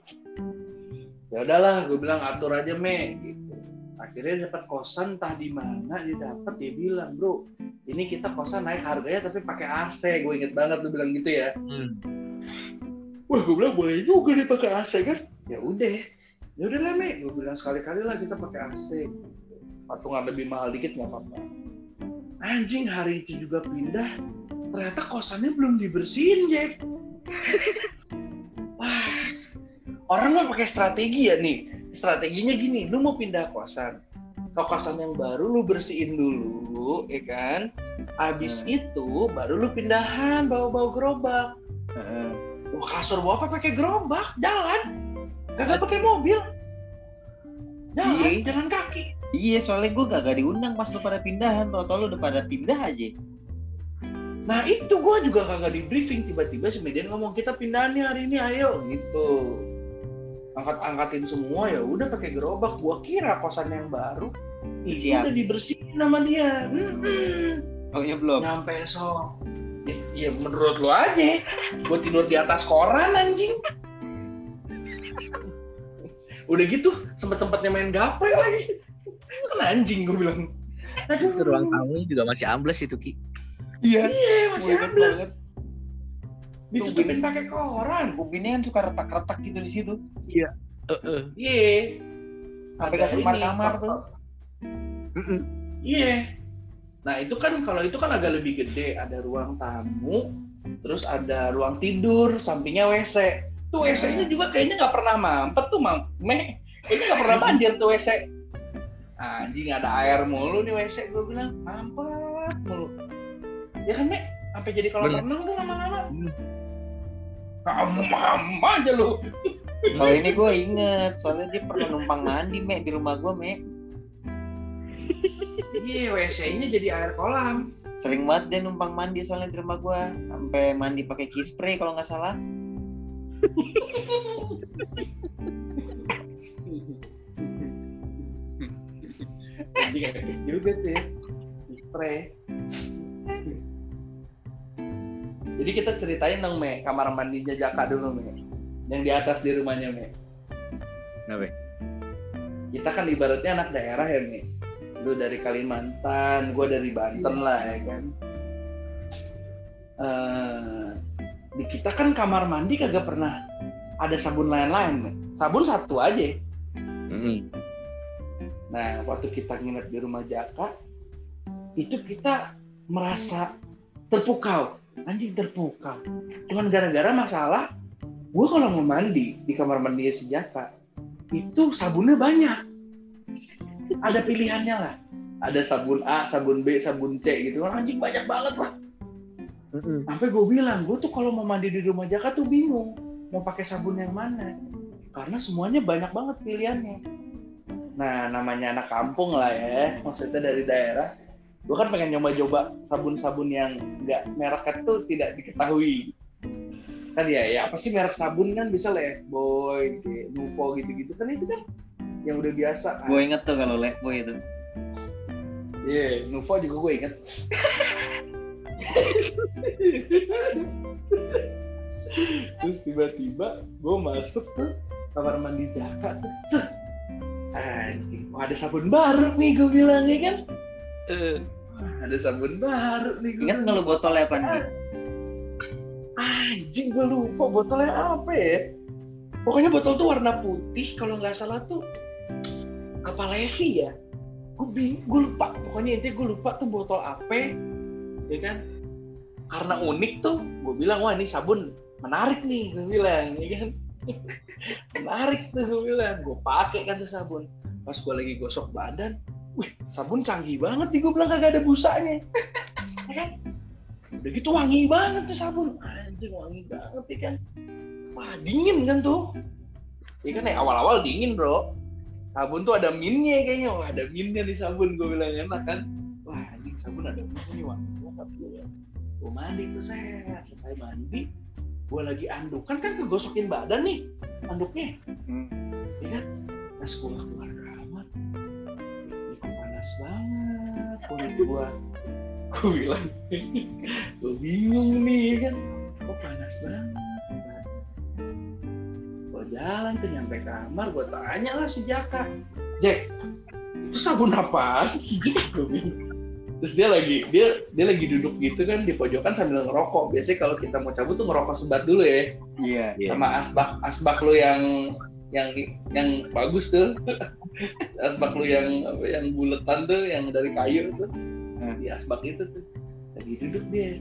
ya udahlah gue bilang atur aja me gitu akhirnya dapat kosan entah di mana dia dapat dia bilang bro ini kita kosan naik harganya tapi pakai AC gue inget banget tuh bilang gitu ya Hmm. Wah, gue bilang boleh juga nih pakai AC kan? Ya udah, ya udah lah Mek. Gue bilang sekali-kali lah kita pakai AC. Patungan lebih mahal dikit nggak apa-apa. Anjing hari itu juga pindah, ternyata kosannya belum dibersihin Jack. Wah, [laughs] orang mah pakai strategi ya nih. Strateginya gini, lu mau pindah kosan, ke kosan yang baru lu bersihin dulu, ya kan? Abis itu baru lu pindahan bawa-bawa gerobak. Wah, kasur bawa apa pakai gerobak, jalan. Kagak pakai mobil. Jalan, Iya. jalan kaki. Iya soalnya gue gak diundang pas lu pada pindahan tau tau lu udah pada pindah aja Nah itu gue juga kagak di briefing tiba-tiba si Median ngomong kita pindahan nih hari ini ayo gitu. Angkat-angkatin semua ya udah pakai gerobak. Gua kira kosan yang baru itu Siap. udah dibersihin sama dia. Hmm. oh iya belum Nyampe so. Ya, ya menurut lo aja. Gue tidur di atas koran anjing. Udah gitu sempet-sempetnya main gaple lagi. Kan anjing gue bilang. Aduh. Itu ruang tamunya juga masih ambles itu Ki. iya Iya masih inget ambles. banget Ditutupin pakai koran. ubinnya kan suka retak-retak gitu di situ Heeh. Iya. sampai Ada ke ini, kamar-kamar tuh. Iya. Nah itu kan kalau itu kan agak lebih gede, ada ruang tamu, terus ada ruang tidur, sampingnya WC. Tuh WC-nya juga kayaknya nggak pernah mampet tuh, Mam. Meh, kayaknya nggak pernah banjir tuh WC. Anjing ada air mulu nih WC, gue bilang mampet mulu. Ya kan, Mek? Sampai jadi kalau renang tuh lama-lama. Hmm. Kamu mama aja lu. [laughs] kalau ini gue inget soalnya dia pernah numpang mandi mek di rumah gue mek Iya, WC-nya jadi air kolam. sering banget dia numpang mandi soalnya di rumah gue sampai mandi pakai key spray kalau nggak salah [laughs] Jadi kayak juga. Di spray. Jadi kita ceritain dong, Me, kamar mandinya Jaka dulu, Me. Yang di atas di rumahnya, Me. Kenapa? Kita kan ibaratnya anak daerah ya, Me. Lu dari Kalimantan, gue dari Banten lah, ya kan. Eh, di kita kan kamar mandi kagak pernah ada sabun lain-lain, Me. Sabun satu aja. Mm-mm. Nah, waktu kita nginep di rumah Jaka, itu kita merasa terpukau. anjing terpukau. Cuman gara-gara masalah gue kalau mau mandi di kamar mandi senjata itu sabunnya banyak. Ada pilihannya lah. Ada sabun A sabun B sabun C gitu. Anjing banyak banget lah. Sampai gue bilang gue tuh kalau mau mandi di rumah Jaka tuh bingung mau pakai sabun yang mana. Karena semuanya banyak banget pilihannya nah namanya anak kampung lah ya. Maksudnya dari daerah. Gue kan pengen nyoba-coba sabun-sabun yang nggak mereknya tuh tidak diketahui. Kan ya ya apa sih merek sabun kan? Bisa lah boy nuvo gitu-gitu. Kan itu kan yang udah biasa kan. Gue inget tuh kalau Lifebuoy itu. Iya yeah, nuvo juga gue inget [laughs] terus tiba-tiba gue masuk ke kamar mandi Jaka tuh anjing oh, ada sabun baru nih gue bilang ya kan? Eh, Wah, ada sabun baru nih gue inget nggak lu botolnya apa nih anjing gue lupa botolnya apa ya. Pokoknya botol tuh warna putih kalau nggak salah tuh apa Levi ya? Gue bing gue lupa. Pokoknya intinya gue lupa tuh botol apa ya kan? Karena unik tuh gue bilang wah ini sabun menarik nih gue bilang ya kan menarik tuh gue bilang. Gue pakai kan tuh sabun. Pas gue lagi gosok badan wih sabun canggih banget nih. Gue bilang kagak ada busanya. Ya kan udah gitu wangi banget tuh sabun. Anjing wangi banget ya kan. Wah dingin kan tuh. Ya kan ya awal-awal dingin bro. Sabun tuh ada minnya kayaknya. Wah ada minnya di sabun gue bilang enak kan. Wah anjing sabun ada minnya wangi banget. Gue gue mandi tuh saya selesai mandi gue lagi andukan kan kegosokin badan nih anduknya. Hmm. ya kan pas gue keluar kamar ini kok panas banget. Kulit gue gue bilang [laughs] gue bingung nih ya kan. Kok panas banget? Gue jalan tuh nyampe kamar gue tanya lah si Jaka. Jack itu sabun apaan sih Jack? Gue bilang terus dia lagi dia dia lagi duduk gitu kan di pojokan sambil ngerokok. Biasanya kalau kita mau cabut tuh ngerokok sebat dulu ya. Iya. Iya. sama asbak asbak lu yang yang yang bagus tuh. [laughs] Asbak lu yang apa yang buletan tuh yang dari kayu tuh. Hmm. di asbak itu tuh. Lagi duduk dia.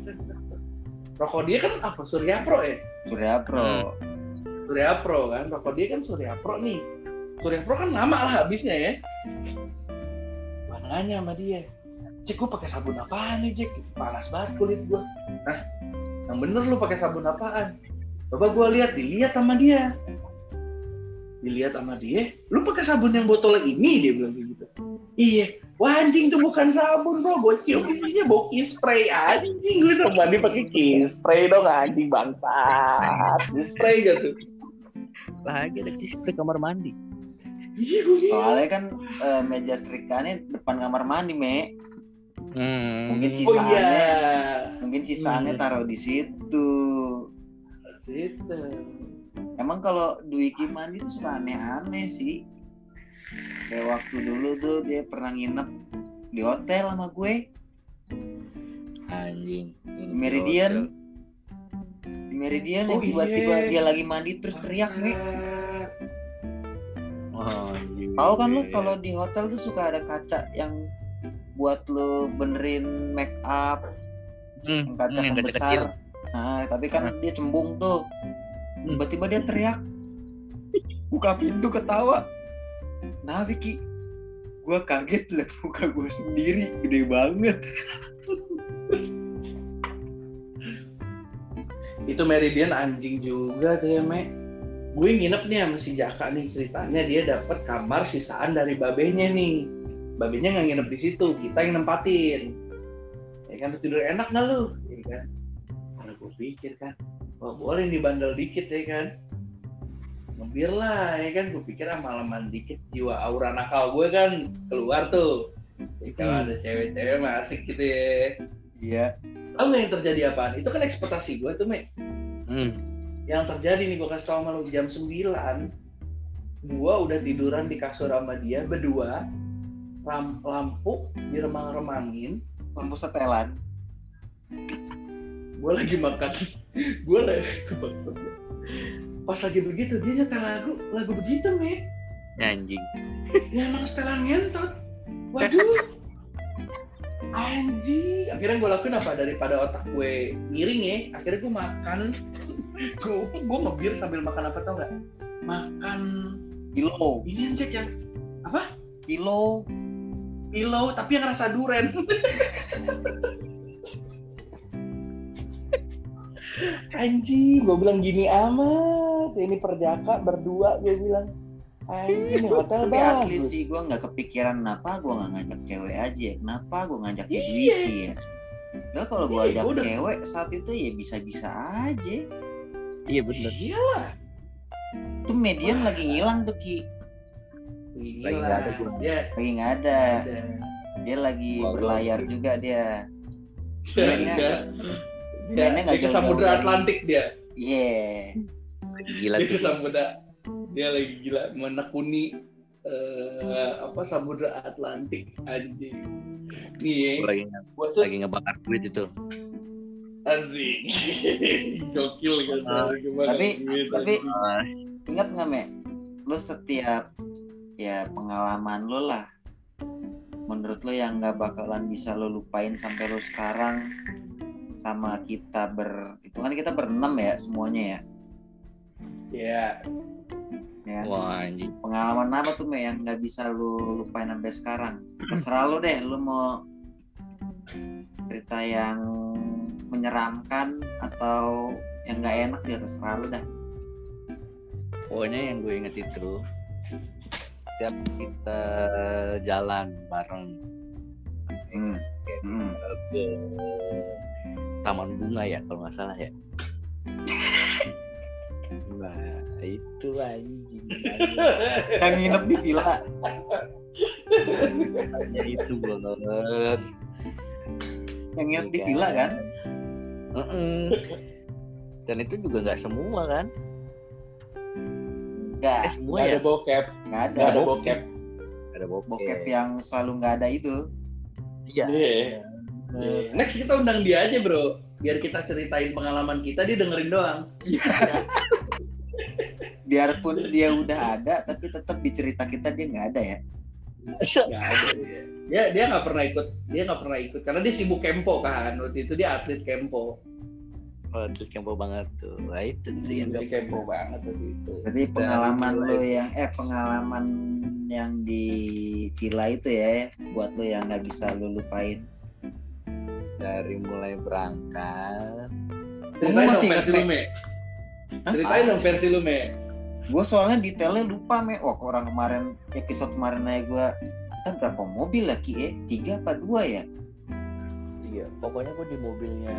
Rokok dia kan apa? Surya Pro ya? Surya Pro. Surya Pro kan? Rokok dia kan Surya Pro nih. Surya Pro kan lama lah habisnya ya. Gua nanya sama dia Cek gue pakai sabun apaan nih Jack panas banget kulit gue Nah yang bener lu pakai sabun apaan? Coba gue lihat dilihat sama dia. Dilihat sama dia? Lu pakai sabun yang botol ini dia bilang kayak gitu. Iya. Wah anjing itu bukan sabun bro. Gue cium isinya bau key spray. Anjing gue sama mandi pakai key spray dong anjing bangsat. Key spray gitu lagi ada spray kamar mandi. iya soalnya kan eh, meja setrikanya depan kamar mandi me Hmm. Mungkin oh sisanya iya mungkin sisanya Hmm. taruh di situ Situ. emang kalau Dwiki mandi tuh suka aneh-aneh sih kayak waktu dulu tuh dia pernah nginep di hotel sama gue anjing. di Meridian di Meridian Oh, yang tiba-tiba iya. dia lagi mandi terus teriak me Oh, tahu kan lu kalau di hotel tuh suka ada kaca yang buat lu benerin make up hmm, yang kaca hmm, yang besar. kecil. nah tapi kan dia cembung tuh. Hmm. tiba-tiba dia teriak. Buka pintu ketawa. Nah Vicky gua kaget liat muka gue sendiri. Gede banget. Itu Meridian anjing juga tuh ya me. Gue nginep nih sama si Jaka nih ceritanya dia dapat kamar sisaan dari babenya nih babenya nggak nginep di situ kita yang nempatin. Ya kan tidur enak nggak lu? Ya kan. Karena gue pikir kan wah boleh nih bandel dikit ya kan. Ngebir lah ya kan. Gue pikir ah malaman dikit jiwa aura nakal gue kan keluar tuh. Ya, kalau Hmm. ada cewek-cewek mah asik gitu ya. Iya. Tahu nggak yang terjadi apaan? Itu kan ekspektasi gue tuh, Me. Hmm. Yang terjadi nih, gue kasih tau sama lu, jam 9, gue udah tiduran di kasur sama dia, berdua, lam- lampu diremang-remangin, lampu setelan gue lagi makan, [laughs] gue lagi kebangsat. Pas lagi begitu, dia nyetel lagu, lagu begitu, Me. Anjing. Ya emang setelan ngentot. Waduh. [laughs] anjing akhirnya gue lakuin apa daripada otak gue miring ya akhirnya gue makan [laughs] gue gue ngebir sambil makan apa tau nggak makan Kilo, ini cek yang apa kilo. Pilau tapi yang rasa duren [laughs] anjing gue bilang gini amat ini perjaka berdua gue bilang anjing ini hotel Tapi asli bagus sih gue nggak kepikiran kenapa gue nggak ngajak cewek aja ya. Kenapa gue ngajak Iya. Dwiki ya. Padahal kalau gue Iya, ajak udah- cewek saat itu ya bisa-bisa aja. Iya bener. iyalah Tuh median lagi ngilang tuh Ki. Lagi nggak ada gua. dia Lagi nggak ada. ada Dia lagi Waduh. berlayar juga dia. dia mainnya nggak jauh-jauh samudra Atlantik dia Yeah. Gila dia samudra dia lagi gila menekuni eh, apa samudra Atlantik anjing nih Gua lagi tuh lagi ngebakar duit itu. anjing [laughs] gokil bakar tapi- duit, tapi- Ingat nggak Me? Lu setiap ya pengalaman lu lah. Menurut lu yang nggak bakalan bisa lu lupain sampai lu sekarang sama kita ber itu kan kita berenam ya semuanya ya. ya ya. Wah anjing. Pengalaman apa tuh Me yang nggak bisa lu lupain sampai sekarang? Terserah lu deh, lu mau cerita yang menyeramkan atau yang nggak enak ya terserah lu dah. Pokoknya yang gue inget itu setiap kita jalan bareng Hmm. kan, kayak Hmm. ke taman bunga ya kalau nggak salah ya. Nah itu anjing. Yang nginep di villa. Hanya itu banget. Yang nginep di villa kan? Mm-mm. Dan itu juga nggak semua kan? Enggak, Eh semua nggak ya. ada bokep nggak ada. ada bokep. bokep Ada bokep. Bokep yang selalu nggak ada itu. Iya. Iya. next kita undang dia aja bro biar kita ceritain pengalaman kita dia dengerin doang [laughs] Biarpun dia udah ada, tapi tetap di cerita kita dia nggak ada ya. nggak ada dia dia dia nggak pernah ikut dia nggak pernah ikut karena dia sibuk kempo kan waktu itu dia atlet kempo Oh, terus kempo banget tuh. Nah, itu sih yang dia kempo banget itu Berarti pengalaman mulai- lo yang eh pengalaman yang di villa itu ya, buat lo yang nggak bisa lo lupain. dari mulai berangkat ceritain masih versi inget, lu me ceritain dong versi lu me Gue soalnya detailnya lupa me. Wah, kok orang kemarin episode kemarin aja gue kita berapa mobil lagi eh? Tiga apa dua ya? Iya pokoknya gue di mobilnya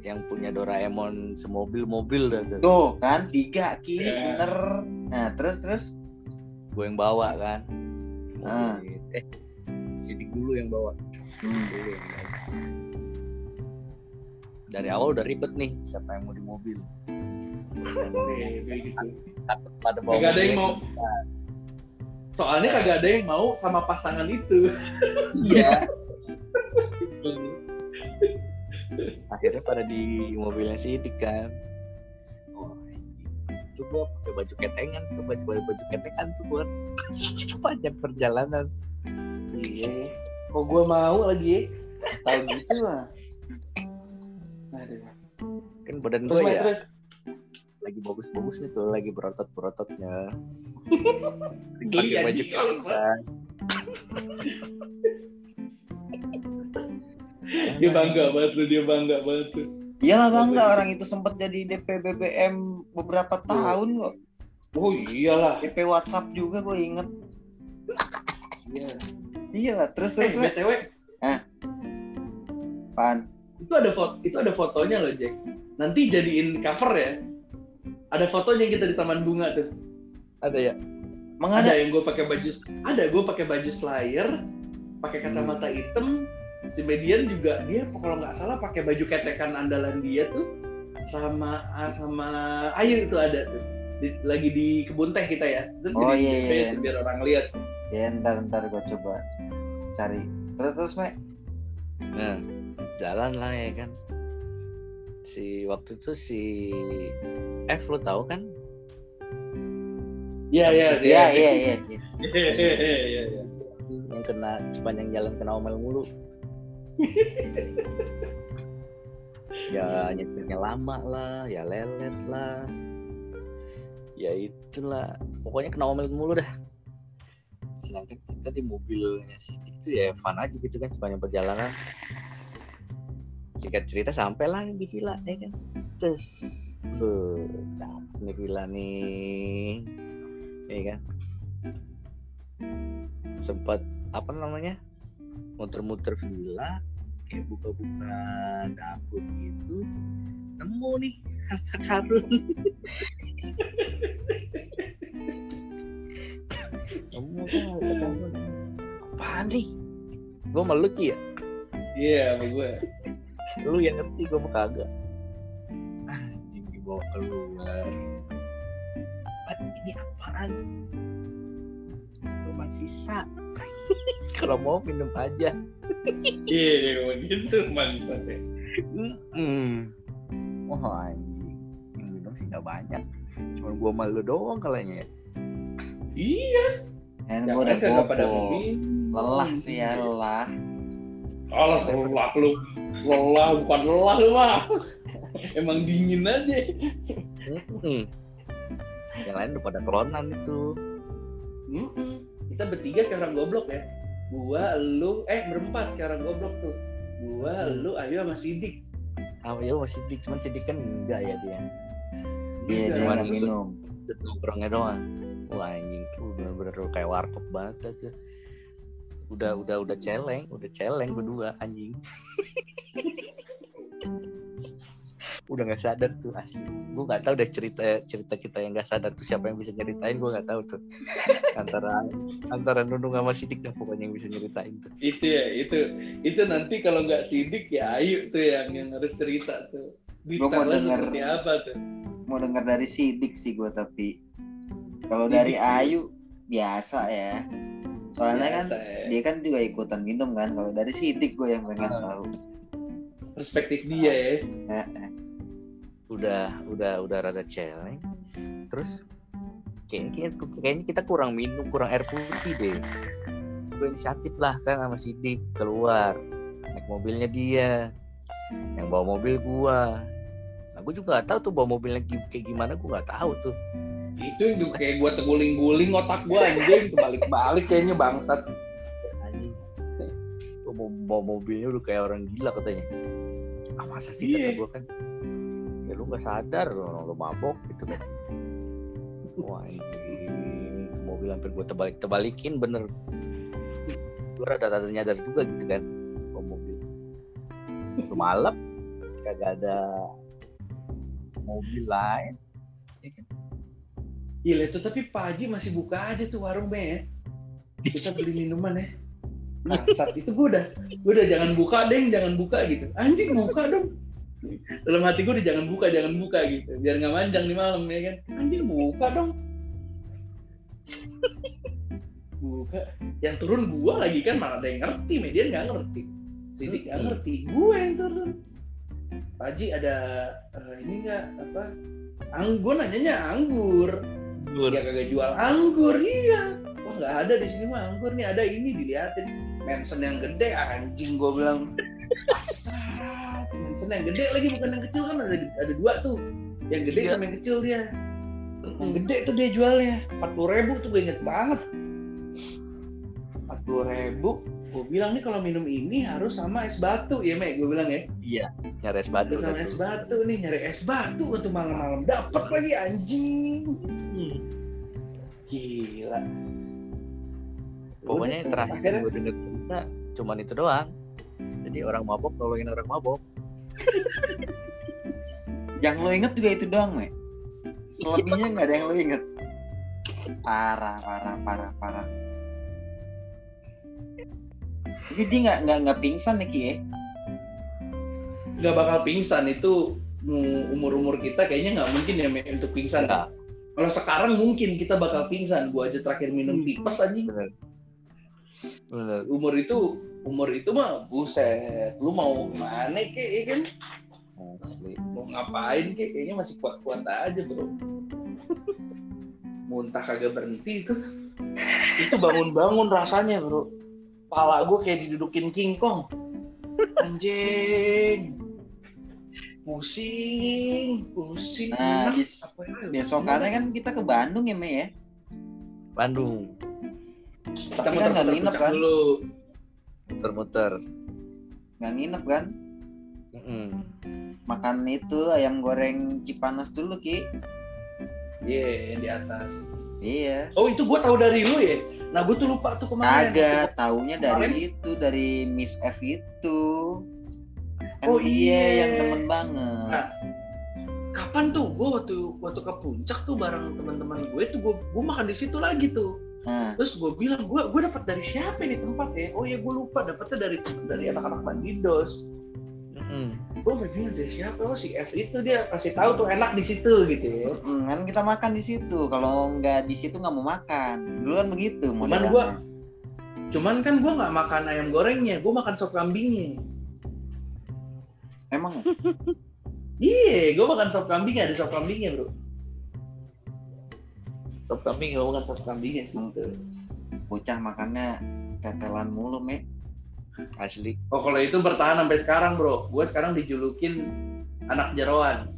yang punya Doraemon semobil-mobil dah tuh Tuh kan tiga ki Iya. bener. Nah terus terus gue yang bawa kan Ah. Eh sidik dulu yang bawa hmm. dulu yang bawa. dari awal udah ribet nih siapa yang mau di mobil kayak gitu Takut pada bawa ada yang mau soalnya kagak ada yang mau sama pasangan itu Iya. [laughs] akhirnya pada di mobilnya sidik kan. Oh itu gue pakai baju ketengan tuh. Baju baju, baju ketengan tuh buat [laughs] sepanjang perjalanan. Iya. Kok gue mau lagi? Tahu gitu lah Aduh. kan badan Mai, ya terus. lagi bagus-bagus nih tuh lagi berotot berototnya Geli [laughs] pakai baju kalau ketengan dia bangga banget tuh dia bangga banget tuh. Iyalah bangga orang itu sempat jadi DP BBM beberapa tahun kok. oh iyalah. DP WhatsApp juga gue inget. iya. Iyalah terus eh terus. Me. btw Pan. itu ada foto itu ada fotonya loh Jack. Nanti jadiin cover ya. Ada fotonya kita di taman bunga tuh. Ada ya? Emang ada ada? yang gue pakai baju ada gue pakai baju slayer pakai kacamata hitam si median juga dia kalau nggak salah pakai baju ketekan andalan dia tuh sama sama Ayu itu ada tuh Di- lagi di kebun teh kita ya itu Oh, iya, iya. tuh, biar orang lihat Ya ntar ntar gue coba cari. Terus terus Me. nah jalan lah ya kan si waktu itu si F lo tahu kan iya iya Iya iya iya. iya. [laughs] iya iya iya yang kena sepanjang jalan kena omel mulu [laughs] ya nyetirnya lama lah ya lelet lah. Ya itulah pokoknya kena omel mulu dah. Sedangkan kita di mobilnya Sidik itu ya fun aja gitu kan sepanjang perjalanan. Singkat cerita sampai lah di villa ya kan? Terus capek nih villa nih. Ya kan? Sempat apa namanya muter-muter villa kayak buka-buka dapur gitu nemu nih harta karun nemu kan harta karun apaan nih? Gue meluk ya? Iya, sama gue. lu yang ngerti gue mah kagak. Anjing dibawa keluar. Apa ini apaan? Cuma sisa. [laughs] Kalau mau minum aja Iya, begitu. Hmm. Wah anjing. Yang minum sih gak banyak. Cuman gua malu doang kalanya ya. Iya, kan jangan gue udah bobo lelah sih ya lelah Alah, lelah lu. Lelah, bukan lelah lu mah. Emang dingin aja. Hmm. Yang lain udah pada keronan itu. Mm-mm. Kita bertiga kayak orang goblok ya. Gua, lu, eh berempat kayak orang goblok tuh. Gua, Hmm. lu, Ayu sama Sidik. Ah ya masih sidik, cuman sidik kan enggak ya dia. iya dia nggak itu- minum nongkrongnya doang. Wah anjing tuh bener-bener kayak warkop banget aja. Udah udah udah celeng, udah celeng berdua anjing. [laughs] udah nggak sadar tuh asli gue nggak tahu deh cerita cerita kita yang nggak sadar tuh siapa yang bisa nyeritain gue nggak tahu tuh [laughs] antara antara Nunung sama Sidik dah pokoknya yang bisa nyeritain tuh Itu ya, itu itu nanti kalau nggak Sidik ya Ayu tuh yang yang harus cerita tuh. Gua mau seperti apa tuh? mau dengar dari sidik sih gue tapi kalau dari. Ayu biasa ya soalnya kan Biasa ya. dia kan juga ikutan minum kan kalau dari sidik gue yang pengen Ah. tahu perspektif dia ya. Udah udah udah rada celeng. Terus kayaknya, kayaknya kita kurang minum kurang air putih deh. Gue inisiatif lah kan sama Sidik keluar. Naik mobilnya dia. Yang bawa mobil gua. Nah, gue juga gak tahu tuh bawa mobilnya kayak gimana gue gak tahu tuh. Itu yang kayak gua terguling-guling otak gua anjing. Balik-balik kayaknya bangsat. Gua mau bawa mobilnya udah kayak orang gila katanya. Ah masa sih kata Iya. gue kan ya lu gak sadar lu, lu mabok gitu kan wah Itu mobil hampir gue terbalik terbalikin bener gue rada rada nyadar juga gitu kan bawa mobil Udah malam kagak ada mobil lain ya kan? Gila itu tapi Pak Haji masih buka aja tuh warung be ya. Kita beli minuman ya. Bangsat itu gua udah gua udah jangan buka deh, jangan buka gitu. Anjing buka dong. Dalam hati gua udah jangan buka, jangan buka gitu. Biar nggak manjang di malam ya kan. Anjing buka dong. Buka. Yang turun gua lagi kan mana ada yang ngerti, media nggak ngerti. Sidik nggak ngerti, gua yang turun. Pak Haji ada eh, ini nggak apa? Anggur nanyanya anggur. Gur. Ya kagak jual anggur, iya. Wah nggak ada di sini mah anggur nih ada ini diliatin. Mansion yang gede anjing gue bilang. [laughs] "Bangsat, Mansion yang gede lagi bukan yang kecil kan ada ada dua tuh. Yang gede Iya. sama yang kecil dia. Yang gede tuh dia jualnya empat puluh ribu tuh gue inget banget. Empat puluh ribu. Gue bilang nih kalau minum ini harus sama es batu ya Mek. Gue bilang ya. iya nyari es batu Harus sama es batu nih nyari es batu untuk malam-malam dapat lagi anjing. Hmm. Gila. pokoknya terakhir gue denger cerita cuman itu doang jadi orang mabok nolongin orang mabok yang lo inget juga itu doang me selebihnya nggak ada yang lo inget. Parah parah parah parah. Tapi dia nggak nggak nggak pingsan nih Ki ya? Nggak bakal pingsan. Itu umur umur kita kayaknya nggak mungkin ya Me, untuk pingsan. Nggak. kalau sekarang mungkin kita bakal pingsan. Gua aja terakhir minum tipes aja bener bener. Umur itu umur itu mah buset. Lu mau ke mana kek ya kan? Asli. Mau ngapain kek kayaknya masih kuat kuat aja bro. Muntah kagak berhenti itu. Itu bangun bangun rasanya bro. Pala gue kayak didudukin King Kong. Anjing. Pusing, pusing. Nah, bis- ya? Besokannya kan kita ke Bandung ya, Me ya. Bandung Kita tapi kan nggak nginep, kan? Dulu. muter-muter Nggak nginep kan? Mm-mm. Makan itu ayam goreng Cipanas dulu, Ki. Iya, yang di atas. Iya. Oh, itu gua tahu dari lu ya? Nah, gua tuh lupa tuh kemarin. Kagak, taunya Kemarin? dari itu, dari Miss F itu. Kan Oh, dia iya. yang demen banget. Nah, kapan tuh gua waktu waktu ke puncak tuh bareng teman-teman gue tuh gua, gua makan di situ lagi tuh. Nah, Terus gue bilang, gue gue dapat dari siapa nih tempatnya? Oh ya gue lupa, dapetnya dari dari anak-anak Bandidos. Mm-mm. Gue bilang dari siapa? Oh si F itu dia kasih tahu tuh enak di situ gitu ya. mm, kan kita makan di situ. Kalau nggak di situ nggak mau makan. Dulu kan begitu. Cuman gua- Cuman kan gue nggak makan ayam gorengnya, gue makan sop kambingnya. emang [laughs] Iya, gue makan sop kambingnya, ada sop kambingnya bro. Sop kambing, gue makan sop kambingnya sih. Hmm. bocah makannya tetelan mulu, Me. asli Oh kalau itu bertahan sampai sekarang bro. Gue sekarang dijulukin anak jeroan.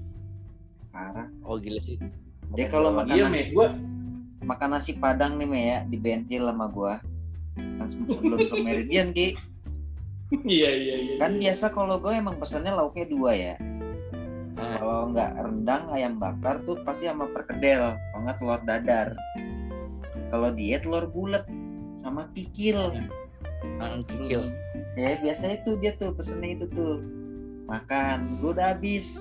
Parah. oh gila sih Dia kalau makan Iya nasi, gue makan nasi padang nih, Me ya, di bentil sama gua. Kan sebelum ke Meridian, Ki. [laughs] iya iya iya. Kan biasa kalau gue emang pesannya lauknya dua ya. Ah, Kalau nggak rendang ayam bakar tuh pasti sama perkedel, kalau nggak telur dadar. Kalau dia telur bulat sama kikil. ah, kikil Ya biasa itu dia tuh pesennya itu tuh makan. Gue udah habis.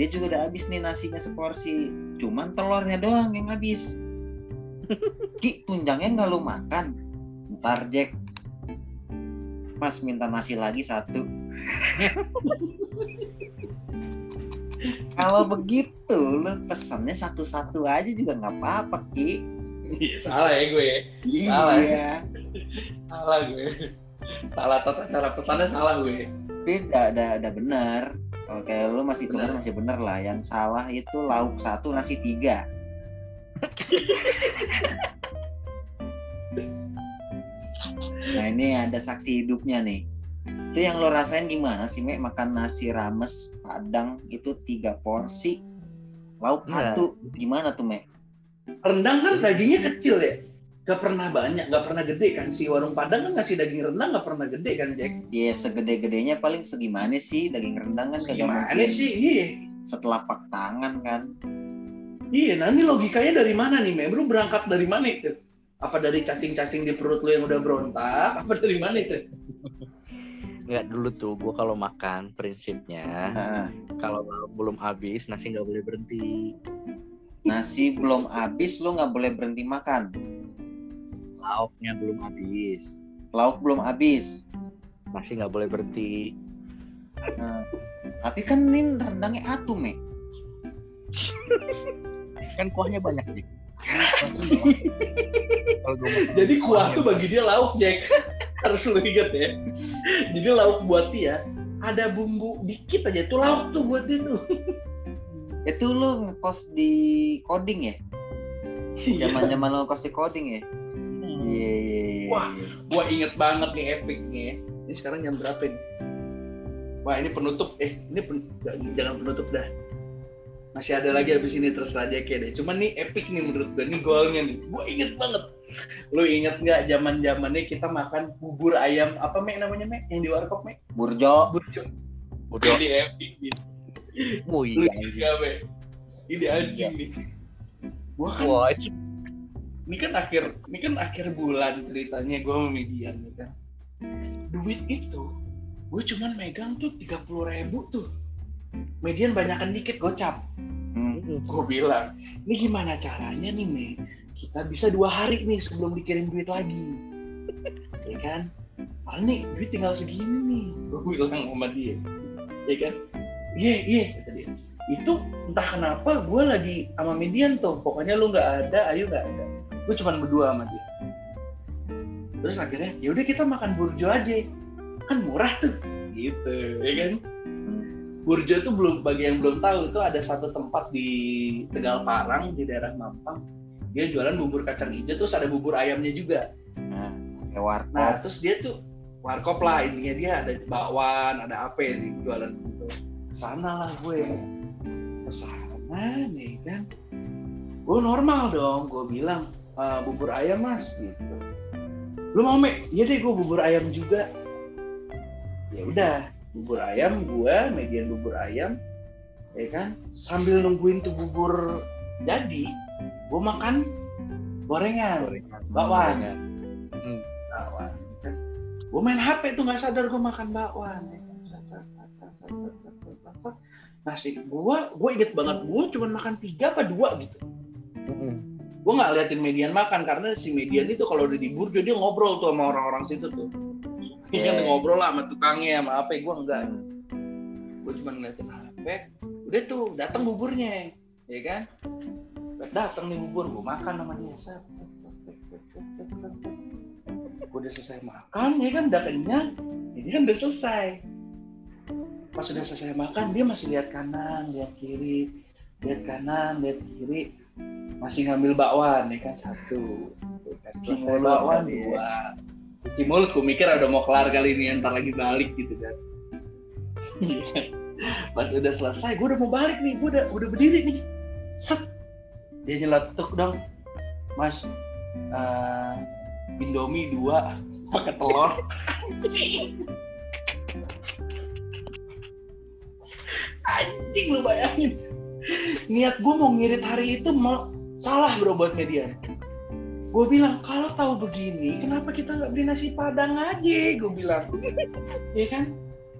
Dia juga udah habis nih nasinya seporsi. Cuman telurnya doang yang habis. [laughs] Ki tunjangnya nggak lu makan. Ntar Jack. Mas minta nasi lagi satu. [laughs] Kalau begitu lu pesannya satu-satu aja juga nggak apa-apa Ki. Iya, salah ya gue. Salah. Iya. Salah gue. Salah tata cara pesannya salah gue. Tapi udah ada ada benar. Kalau kayak lu masih Benar. masih benar lah. Yang salah itu lauk satu nasi tiga. [laughs] nah ini ada saksi hidupnya nih. Itu yang lo rasain gimana sih, Mek? Makan nasi rames padang itu tiga porsi, lauk Nah. satu, gimana tuh, Mek? Rendang kan dagingnya kecil ya. Gak pernah banyak, gak pernah gede kan. Si warung Padang kan ngasih daging rendang gak pernah gede kan, Jack. Ya segede-gedenya paling segimana sih daging rendang kan kagak Gimana mungkin sih? Iya. setelapak tangan kan. Iya, nah ini logikanya dari mana nih, Mem? Lu berangkat dari mana itu? Apa dari cacing-cacing di perut lu yang udah berontak? Apa dari mana itu? [laughs] nggak dulu tuh gue kalau makan prinsipnya Nah, kalau belum habis nasi nggak boleh berhenti nasi belum habis lu nggak boleh berhenti makan. lauknya belum habis Lauk belum habis. nasi nggak boleh berhenti Nah, tapi kan ini rendangnya atu, Mek. kan kuahnya banyak nih Jadi kuah tuh bagi dia lauk, Jack. [laughs] Harus lu inget ya. Jadi lauk buat dia ada bumbu dikit aja itu lauk tuh buat dia tuh. [laughs] Itu lu ngekos di coding ya? Iya. Zaman-zaman lu ngekos di coding ya? Iya, iya, iya. Wah. Gua inget banget nih epic nih. Ini sekarang jam berapa nih? Wah ini penutup. Eh ini pen- jangan penutup dah. Masih ada lagi habis ini terserah aja kayak deh. Cuman nih epic nih menurut gue. Ini golnya nih. Gue inget banget. Lu inget nggak zaman zamannya kita makan bubur ayam apa mek namanya mek yang di warkop mek? Burjo. Burjo. udah Ini epic gitu. wih Lu inget nggak mek? Ini anjing nih. Gua kan wah itu ini kan akhir ini kan akhir bulan ceritanya gue sama Median ya kan duit itu gue cuman megang tuh tiga puluh ribu tuh Median banyakan dikit gocap. Hmm. gue bilang ini gimana caranya nih Me kita bisa dua hari nih sebelum dikirim duit lagi. [laughs] Ya kan? Padahal nih duit tinggal segini nih. Gue bilang sama dia. Ya kan? Iya iya kata dia. Itu entah kenapa gue lagi sama Median tuh. Pokoknya lu nggak ada Ayu nggak ada. Gue cuma berdua sama dia. Terus akhirnya ya udah kita makan burjo aja. Kan murah tuh. Gitu ya kan burjo tuh belum bagi yang belum tahu itu ada satu tempat di Tegal Parang di daerah Mampang. Dia jualan bubur kacang hijau terus ada bubur ayamnya juga. Nah, warkop. nah terus dia tuh warkop lah intinya dia ada bakwan ada apa di jualan gitu. Sana lah gue. Ke sana nih kan. Gue normal dong gue bilang "Eh, bubur ayam mas gitu. Lu mau me iya deh gue bubur ayam juga. Ya udah bubur ayam gue median bubur ayam ya kan? Sambil nungguin tuh bubur jadi gue makan gorengan bakwan. hmm. bakwan ya kan? gue main hp tuh nggak sadar gue makan bakwan ya nasi gue gue inget banget gue cuma makan tiga apa dua gitu. Hmm. Gue nggak liatin median makan karena si median itu kalau udah di burjo dia ngobrol tuh sama orang-orang situ tuh yeah. Iya, iya. ngobrol lah sama tukangnya sama apa gue enggak. Gue cuma ngeliatin HP udah tuh datang buburnya ya kan? Datang nih bubur gue makan sama dia. Gue udah selesai makan ya kan? Udah kenyang. Ya Jadi kan udah selesai. Pas udah selesai makan dia masih lihat kanan lihat kiri. Lihat kanan lihat kiri. Masih ngambil bakwan ya kan? Satu. Kan, selesai bakwan ya. dua cuci mulut gue mikir udah mau kelar kali ini ntar lagi balik gitu kan. [laughs] Pas udah selesai gue udah mau balik nih gue udah udah berdiri nih. Set. Dia nyeletuk dong. Mas eh, indomie dua [laughs] pakai telur. Anjing lu bayangin. Niat gue mau ngirit hari itu mau salah bro buat media gue bilang kalau tahu begini kenapa kita nggak beli nasi padang aja? Gue bilang. Ya kan?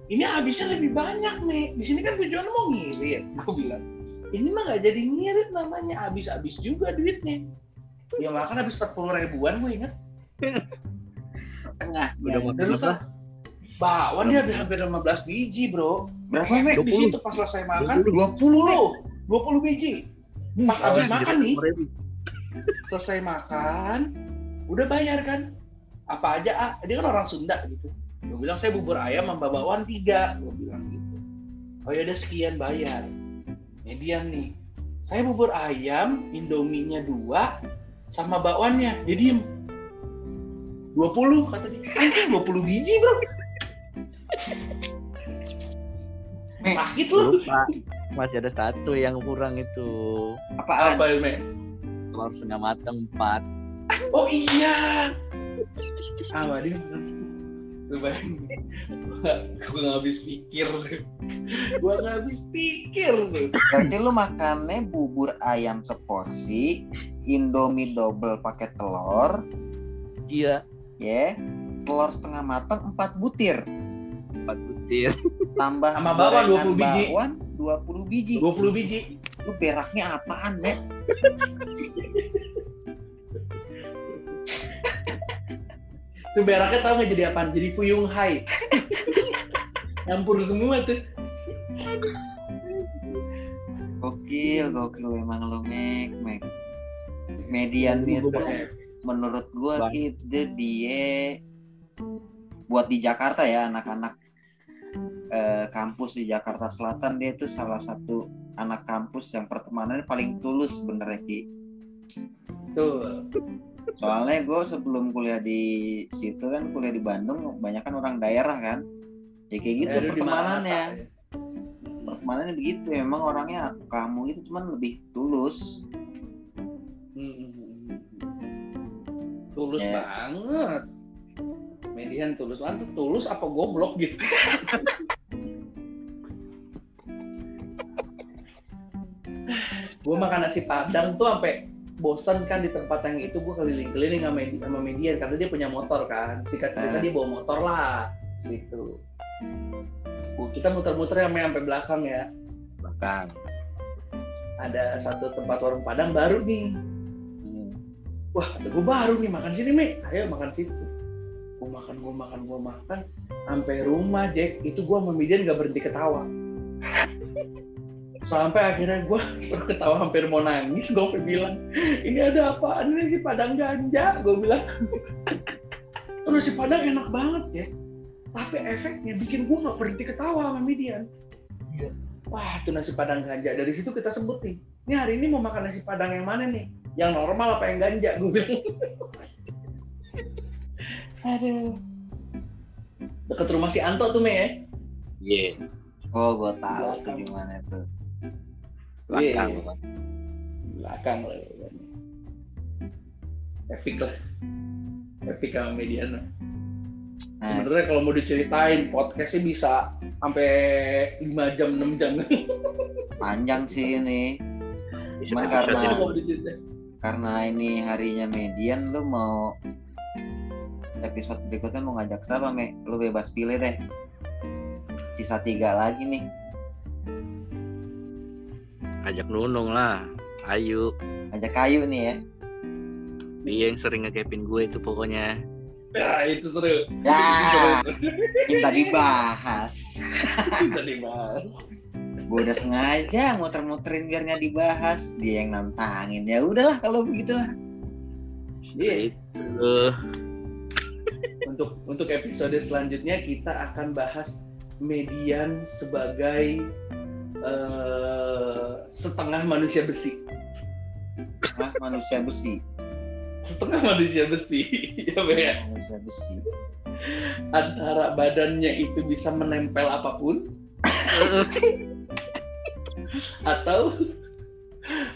Ini habisnya lebih banyak nih. Di sini kan tujuannya mau ngirit. [laughs] Gue bilang. Ini mah nggak jadi ngirit namanya. Habis-habis juga duitnya. Ya makan habis 40 ribuan gue inget Tengah. Udah mau berapa? bakwan dia habis hampir 15 biji bro. Berapa, Mek? di situ pas selesai makan. 20, Mek. 20 20 biji. Pas habis makan nih. Selesai makan udah bayar kan? Apa aja ah dia kan orang Sunda gitu. Gue bilang saya bubur ayam sama bakwan tiga. Gue bilang gitu. Oh ya udah sekian bayar. Median nih. Saya bubur ayam indominya dua sama bakwannya. Dia diem. 20 kata dia. Anjing 20 biji bro. Sakit lu. Lupa. Masih ada satu yang kurang itu. Apaan? apa Me? Telur setengah matang empat. oh iya sama dia lu bayangin gue gak habis pikir gue gak habis pikir tuh Berarti lu makannya bubur ayam seporsi, Indomie double pakai telur, Iya. ya. Telur setengah matang 4 butir, Empat butir. tambah Sama bakwan gorengan 20 biji. bakwan 20 biji. 20 biji Lu beraknya apaan, Mek? Itu beraknya tau gak jadi apaan? Jadi puyung hai. Nyampur semua tuh. Gokil, gokil emang lu, Mek, Mek. Median itu menurut gua gitu dia buat di Jakarta ya anak-anak eh, kampus di Jakarta Selatan dia itu salah satu anak kampus yang pertemanannya paling tulus bener Ki. Tuh. Soalnya gue sebelum kuliah di situ kan kuliah di Bandung banyak kan orang daerah kan. Ya kayak gitu di pertemanannya. mana, Pak? Pertemanannya begitu emang orangnya kamu itu cuman lebih tulus. Hmm, hmm, hmm. Tulus Ya. banget. Median tulus banget. Tulus apa goblok gitu. [laughs] gue makan nasi padang tuh sampai bosan kan di tempat yang itu. Gue keliling-keliling sama, sama median karena dia punya motor kan. Sikat cerita Ah. dia bawa motor lah gitu. Gua- kita muter-muter sampai sampai belakang ya. Belakang. ada satu tempat warung padang baru nih. Hmm. wah gue baru nih makan sini mi. Ayo makan situ. Gue makan gue makan gue makan. Sampai rumah Jack itu gue sama Midian gak berhenti ketawa [laughs] sampai akhirnya gue [laughs] ketawa hampir mau nangis gue bilang ini ada apaan ini si padang ganja? Gue bilang [laughs] terus si padang enak banget ya. Tapi efeknya bikin gue gak berhenti ketawa sama Midian. Iya. wah itu nasi padang ganja. Dari situ kita sebut nih ini hari ini mau makan nasi padang yang mana nih? Yang normal apa yang ganja? Gue bilang. [laughs] Aduh. Deket rumah si Anto tuh, Me ya? Iya, Oh, gue tahu tuh gimana tuh. Belakang. Iya. Belakang lah. Epic lah. Epic sama Mediana. Nah, Sebenarnya kalau mau diceritain podcastnya bisa sampai 5 jam 6 jam. [laughs] panjang sih ini. Episode karena-. Karena ini harinya median, lu mau episode berikutnya mau ngajak siapa, Me? Lu bebas pilih deh. Sisa tiga lagi nih. Ajak Nunung lah. Ayo, Ajak kayu nih ya. dia yang sering ngekepin gue itu pokoknya. Ya, itu seru. Ya, [laughs] minta dibahas. Bisa dibahas. Gue udah sengaja muter-muterin biar nggak dibahas. Dia yang nantangin. Ya udahlah kalau begitu lah. Iya. Itu. Untuk untuk episode selanjutnya kita akan bahas median sebagai eh, setengah manusia besi. Nah, manusia besi. Setengah manusia besi. [laughs] ya, ya. Manusia besi. Antara badannya itu bisa menempel apa pun [laughs] atau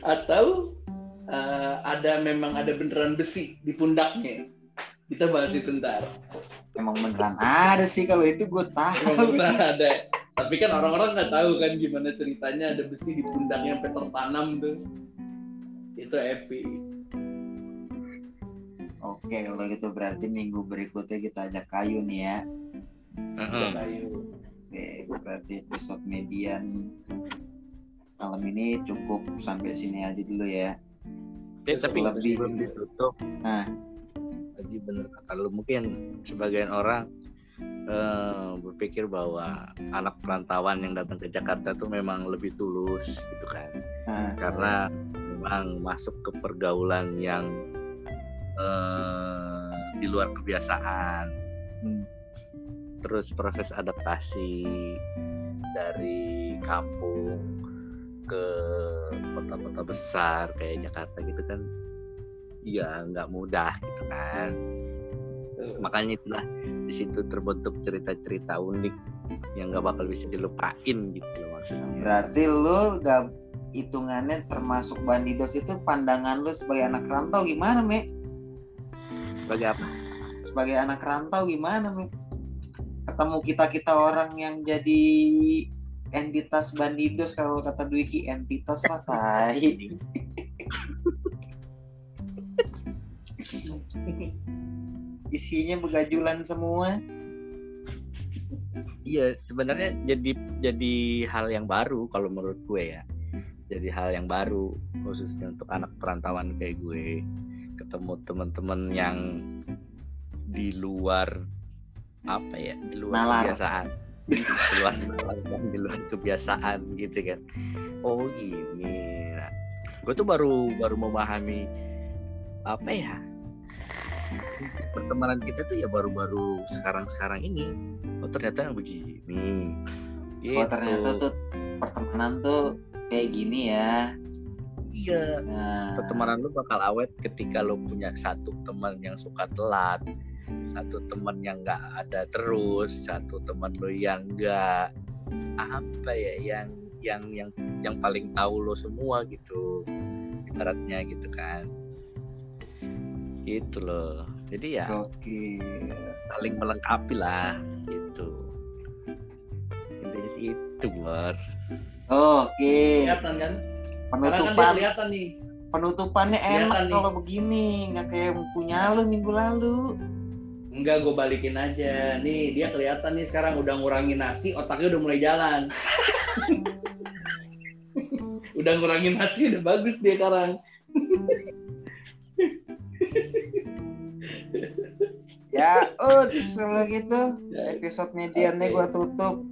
atau eh, ada memang ada beneran besi di pundaknya. Kita bahas itu ntar. Emang beneran ada sih kalau itu gue tahu Emang beneran sih. ada. Tapi kan orang-orang nggak tahu kan gimana ceritanya ada besi di pundaknya sampai tertanam tuh. Itu epic. Oke kalau gitu berarti minggu berikutnya kita ajak kayu nih ya. Heeh. Kayu. Oke, berarti episode median malam ini cukup sampai sini aja dulu ya. Eh, tapi Lebih. sebelum ditutup, Nah. Tadi bener kata lu mungkin sebagian orang eh, berpikir bahwa anak perantauan yang datang ke Jakarta tuh memang lebih tulus gitu kan, Nah, karena memang masuk ke pergaulan yang eh, di luar kebiasaan. Hmm. Terus proses adaptasi dari kampung ke kota-kota besar kayak Jakarta gitu kan ya nggak mudah gitu kan makanya itulah di situ terbentuk cerita-cerita unik yang nggak bakal bisa dilupain gitu loh maksudnya berarti lu gak hitungannya termasuk bandidos itu pandangan lu sebagai anak rantau gimana, Me? sebagai apa Sebagai anak rantau gimana, Me? Ketemu kita-kita orang yang jadi entitas bandidos kalau kata Dwiki entitas lah tai. Isinya begajulan semua. iya sebenarnya jadi jadi hal yang baru kalau menurut gue ya. Jadi hal yang baru khususnya untuk anak perantauan kayak gue. Ketemu teman-teman yang di luar apa ya di luar Nalar. kebiasaan. Di luar di luar kebiasaan gitu kan. Oh gini. Nah, gue tuh baru baru memahami apa ya pertemanan kita tuh ya baru-baru sekarang-sekarang ini. Oh ternyata begini. Oh ternyata Gitu. tuh pertemanan tuh kayak gini ya. iya. Nah, pertemanan lu bakal awet ketika lu punya satu teman yang suka telat satu teman yang nggak ada terus satu teman lu yang nggak apa ya yang yang yang yang paling tahu lo semua gitu ibaratnya gitu kan gitu loh jadi ya Oke. saling melengkapi lah gitu intinya itu Bor. Oke. Kelihatan kan? Sekarang kan Penutupan kelihatan nih. penutupannya enak nih. kalau begini, nggak kayak punya lu minggu lalu. Enggak, gue balikin aja. Nih, dia kelihatan nih sekarang udah ngurangin nasi, otaknya udah mulai jalan. [laughs] udah ngurangin nasi, udah bagus dia sekarang. [laughs] Ya, uts, kalau gitu episode mediannya gua tutup.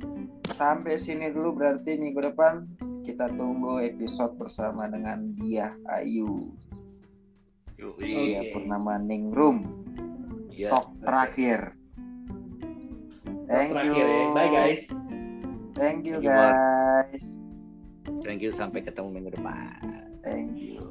Sampai sini dulu berarti minggu depan kita tunggu episode bersama dengan dia Ayu. Dia Oke. Purnama Ningrum. Iya. Stok terakhir. Thank you. Terakhir ya. Bye guys. Thank you guys. thank you sampai ketemu minggu depan Thank you.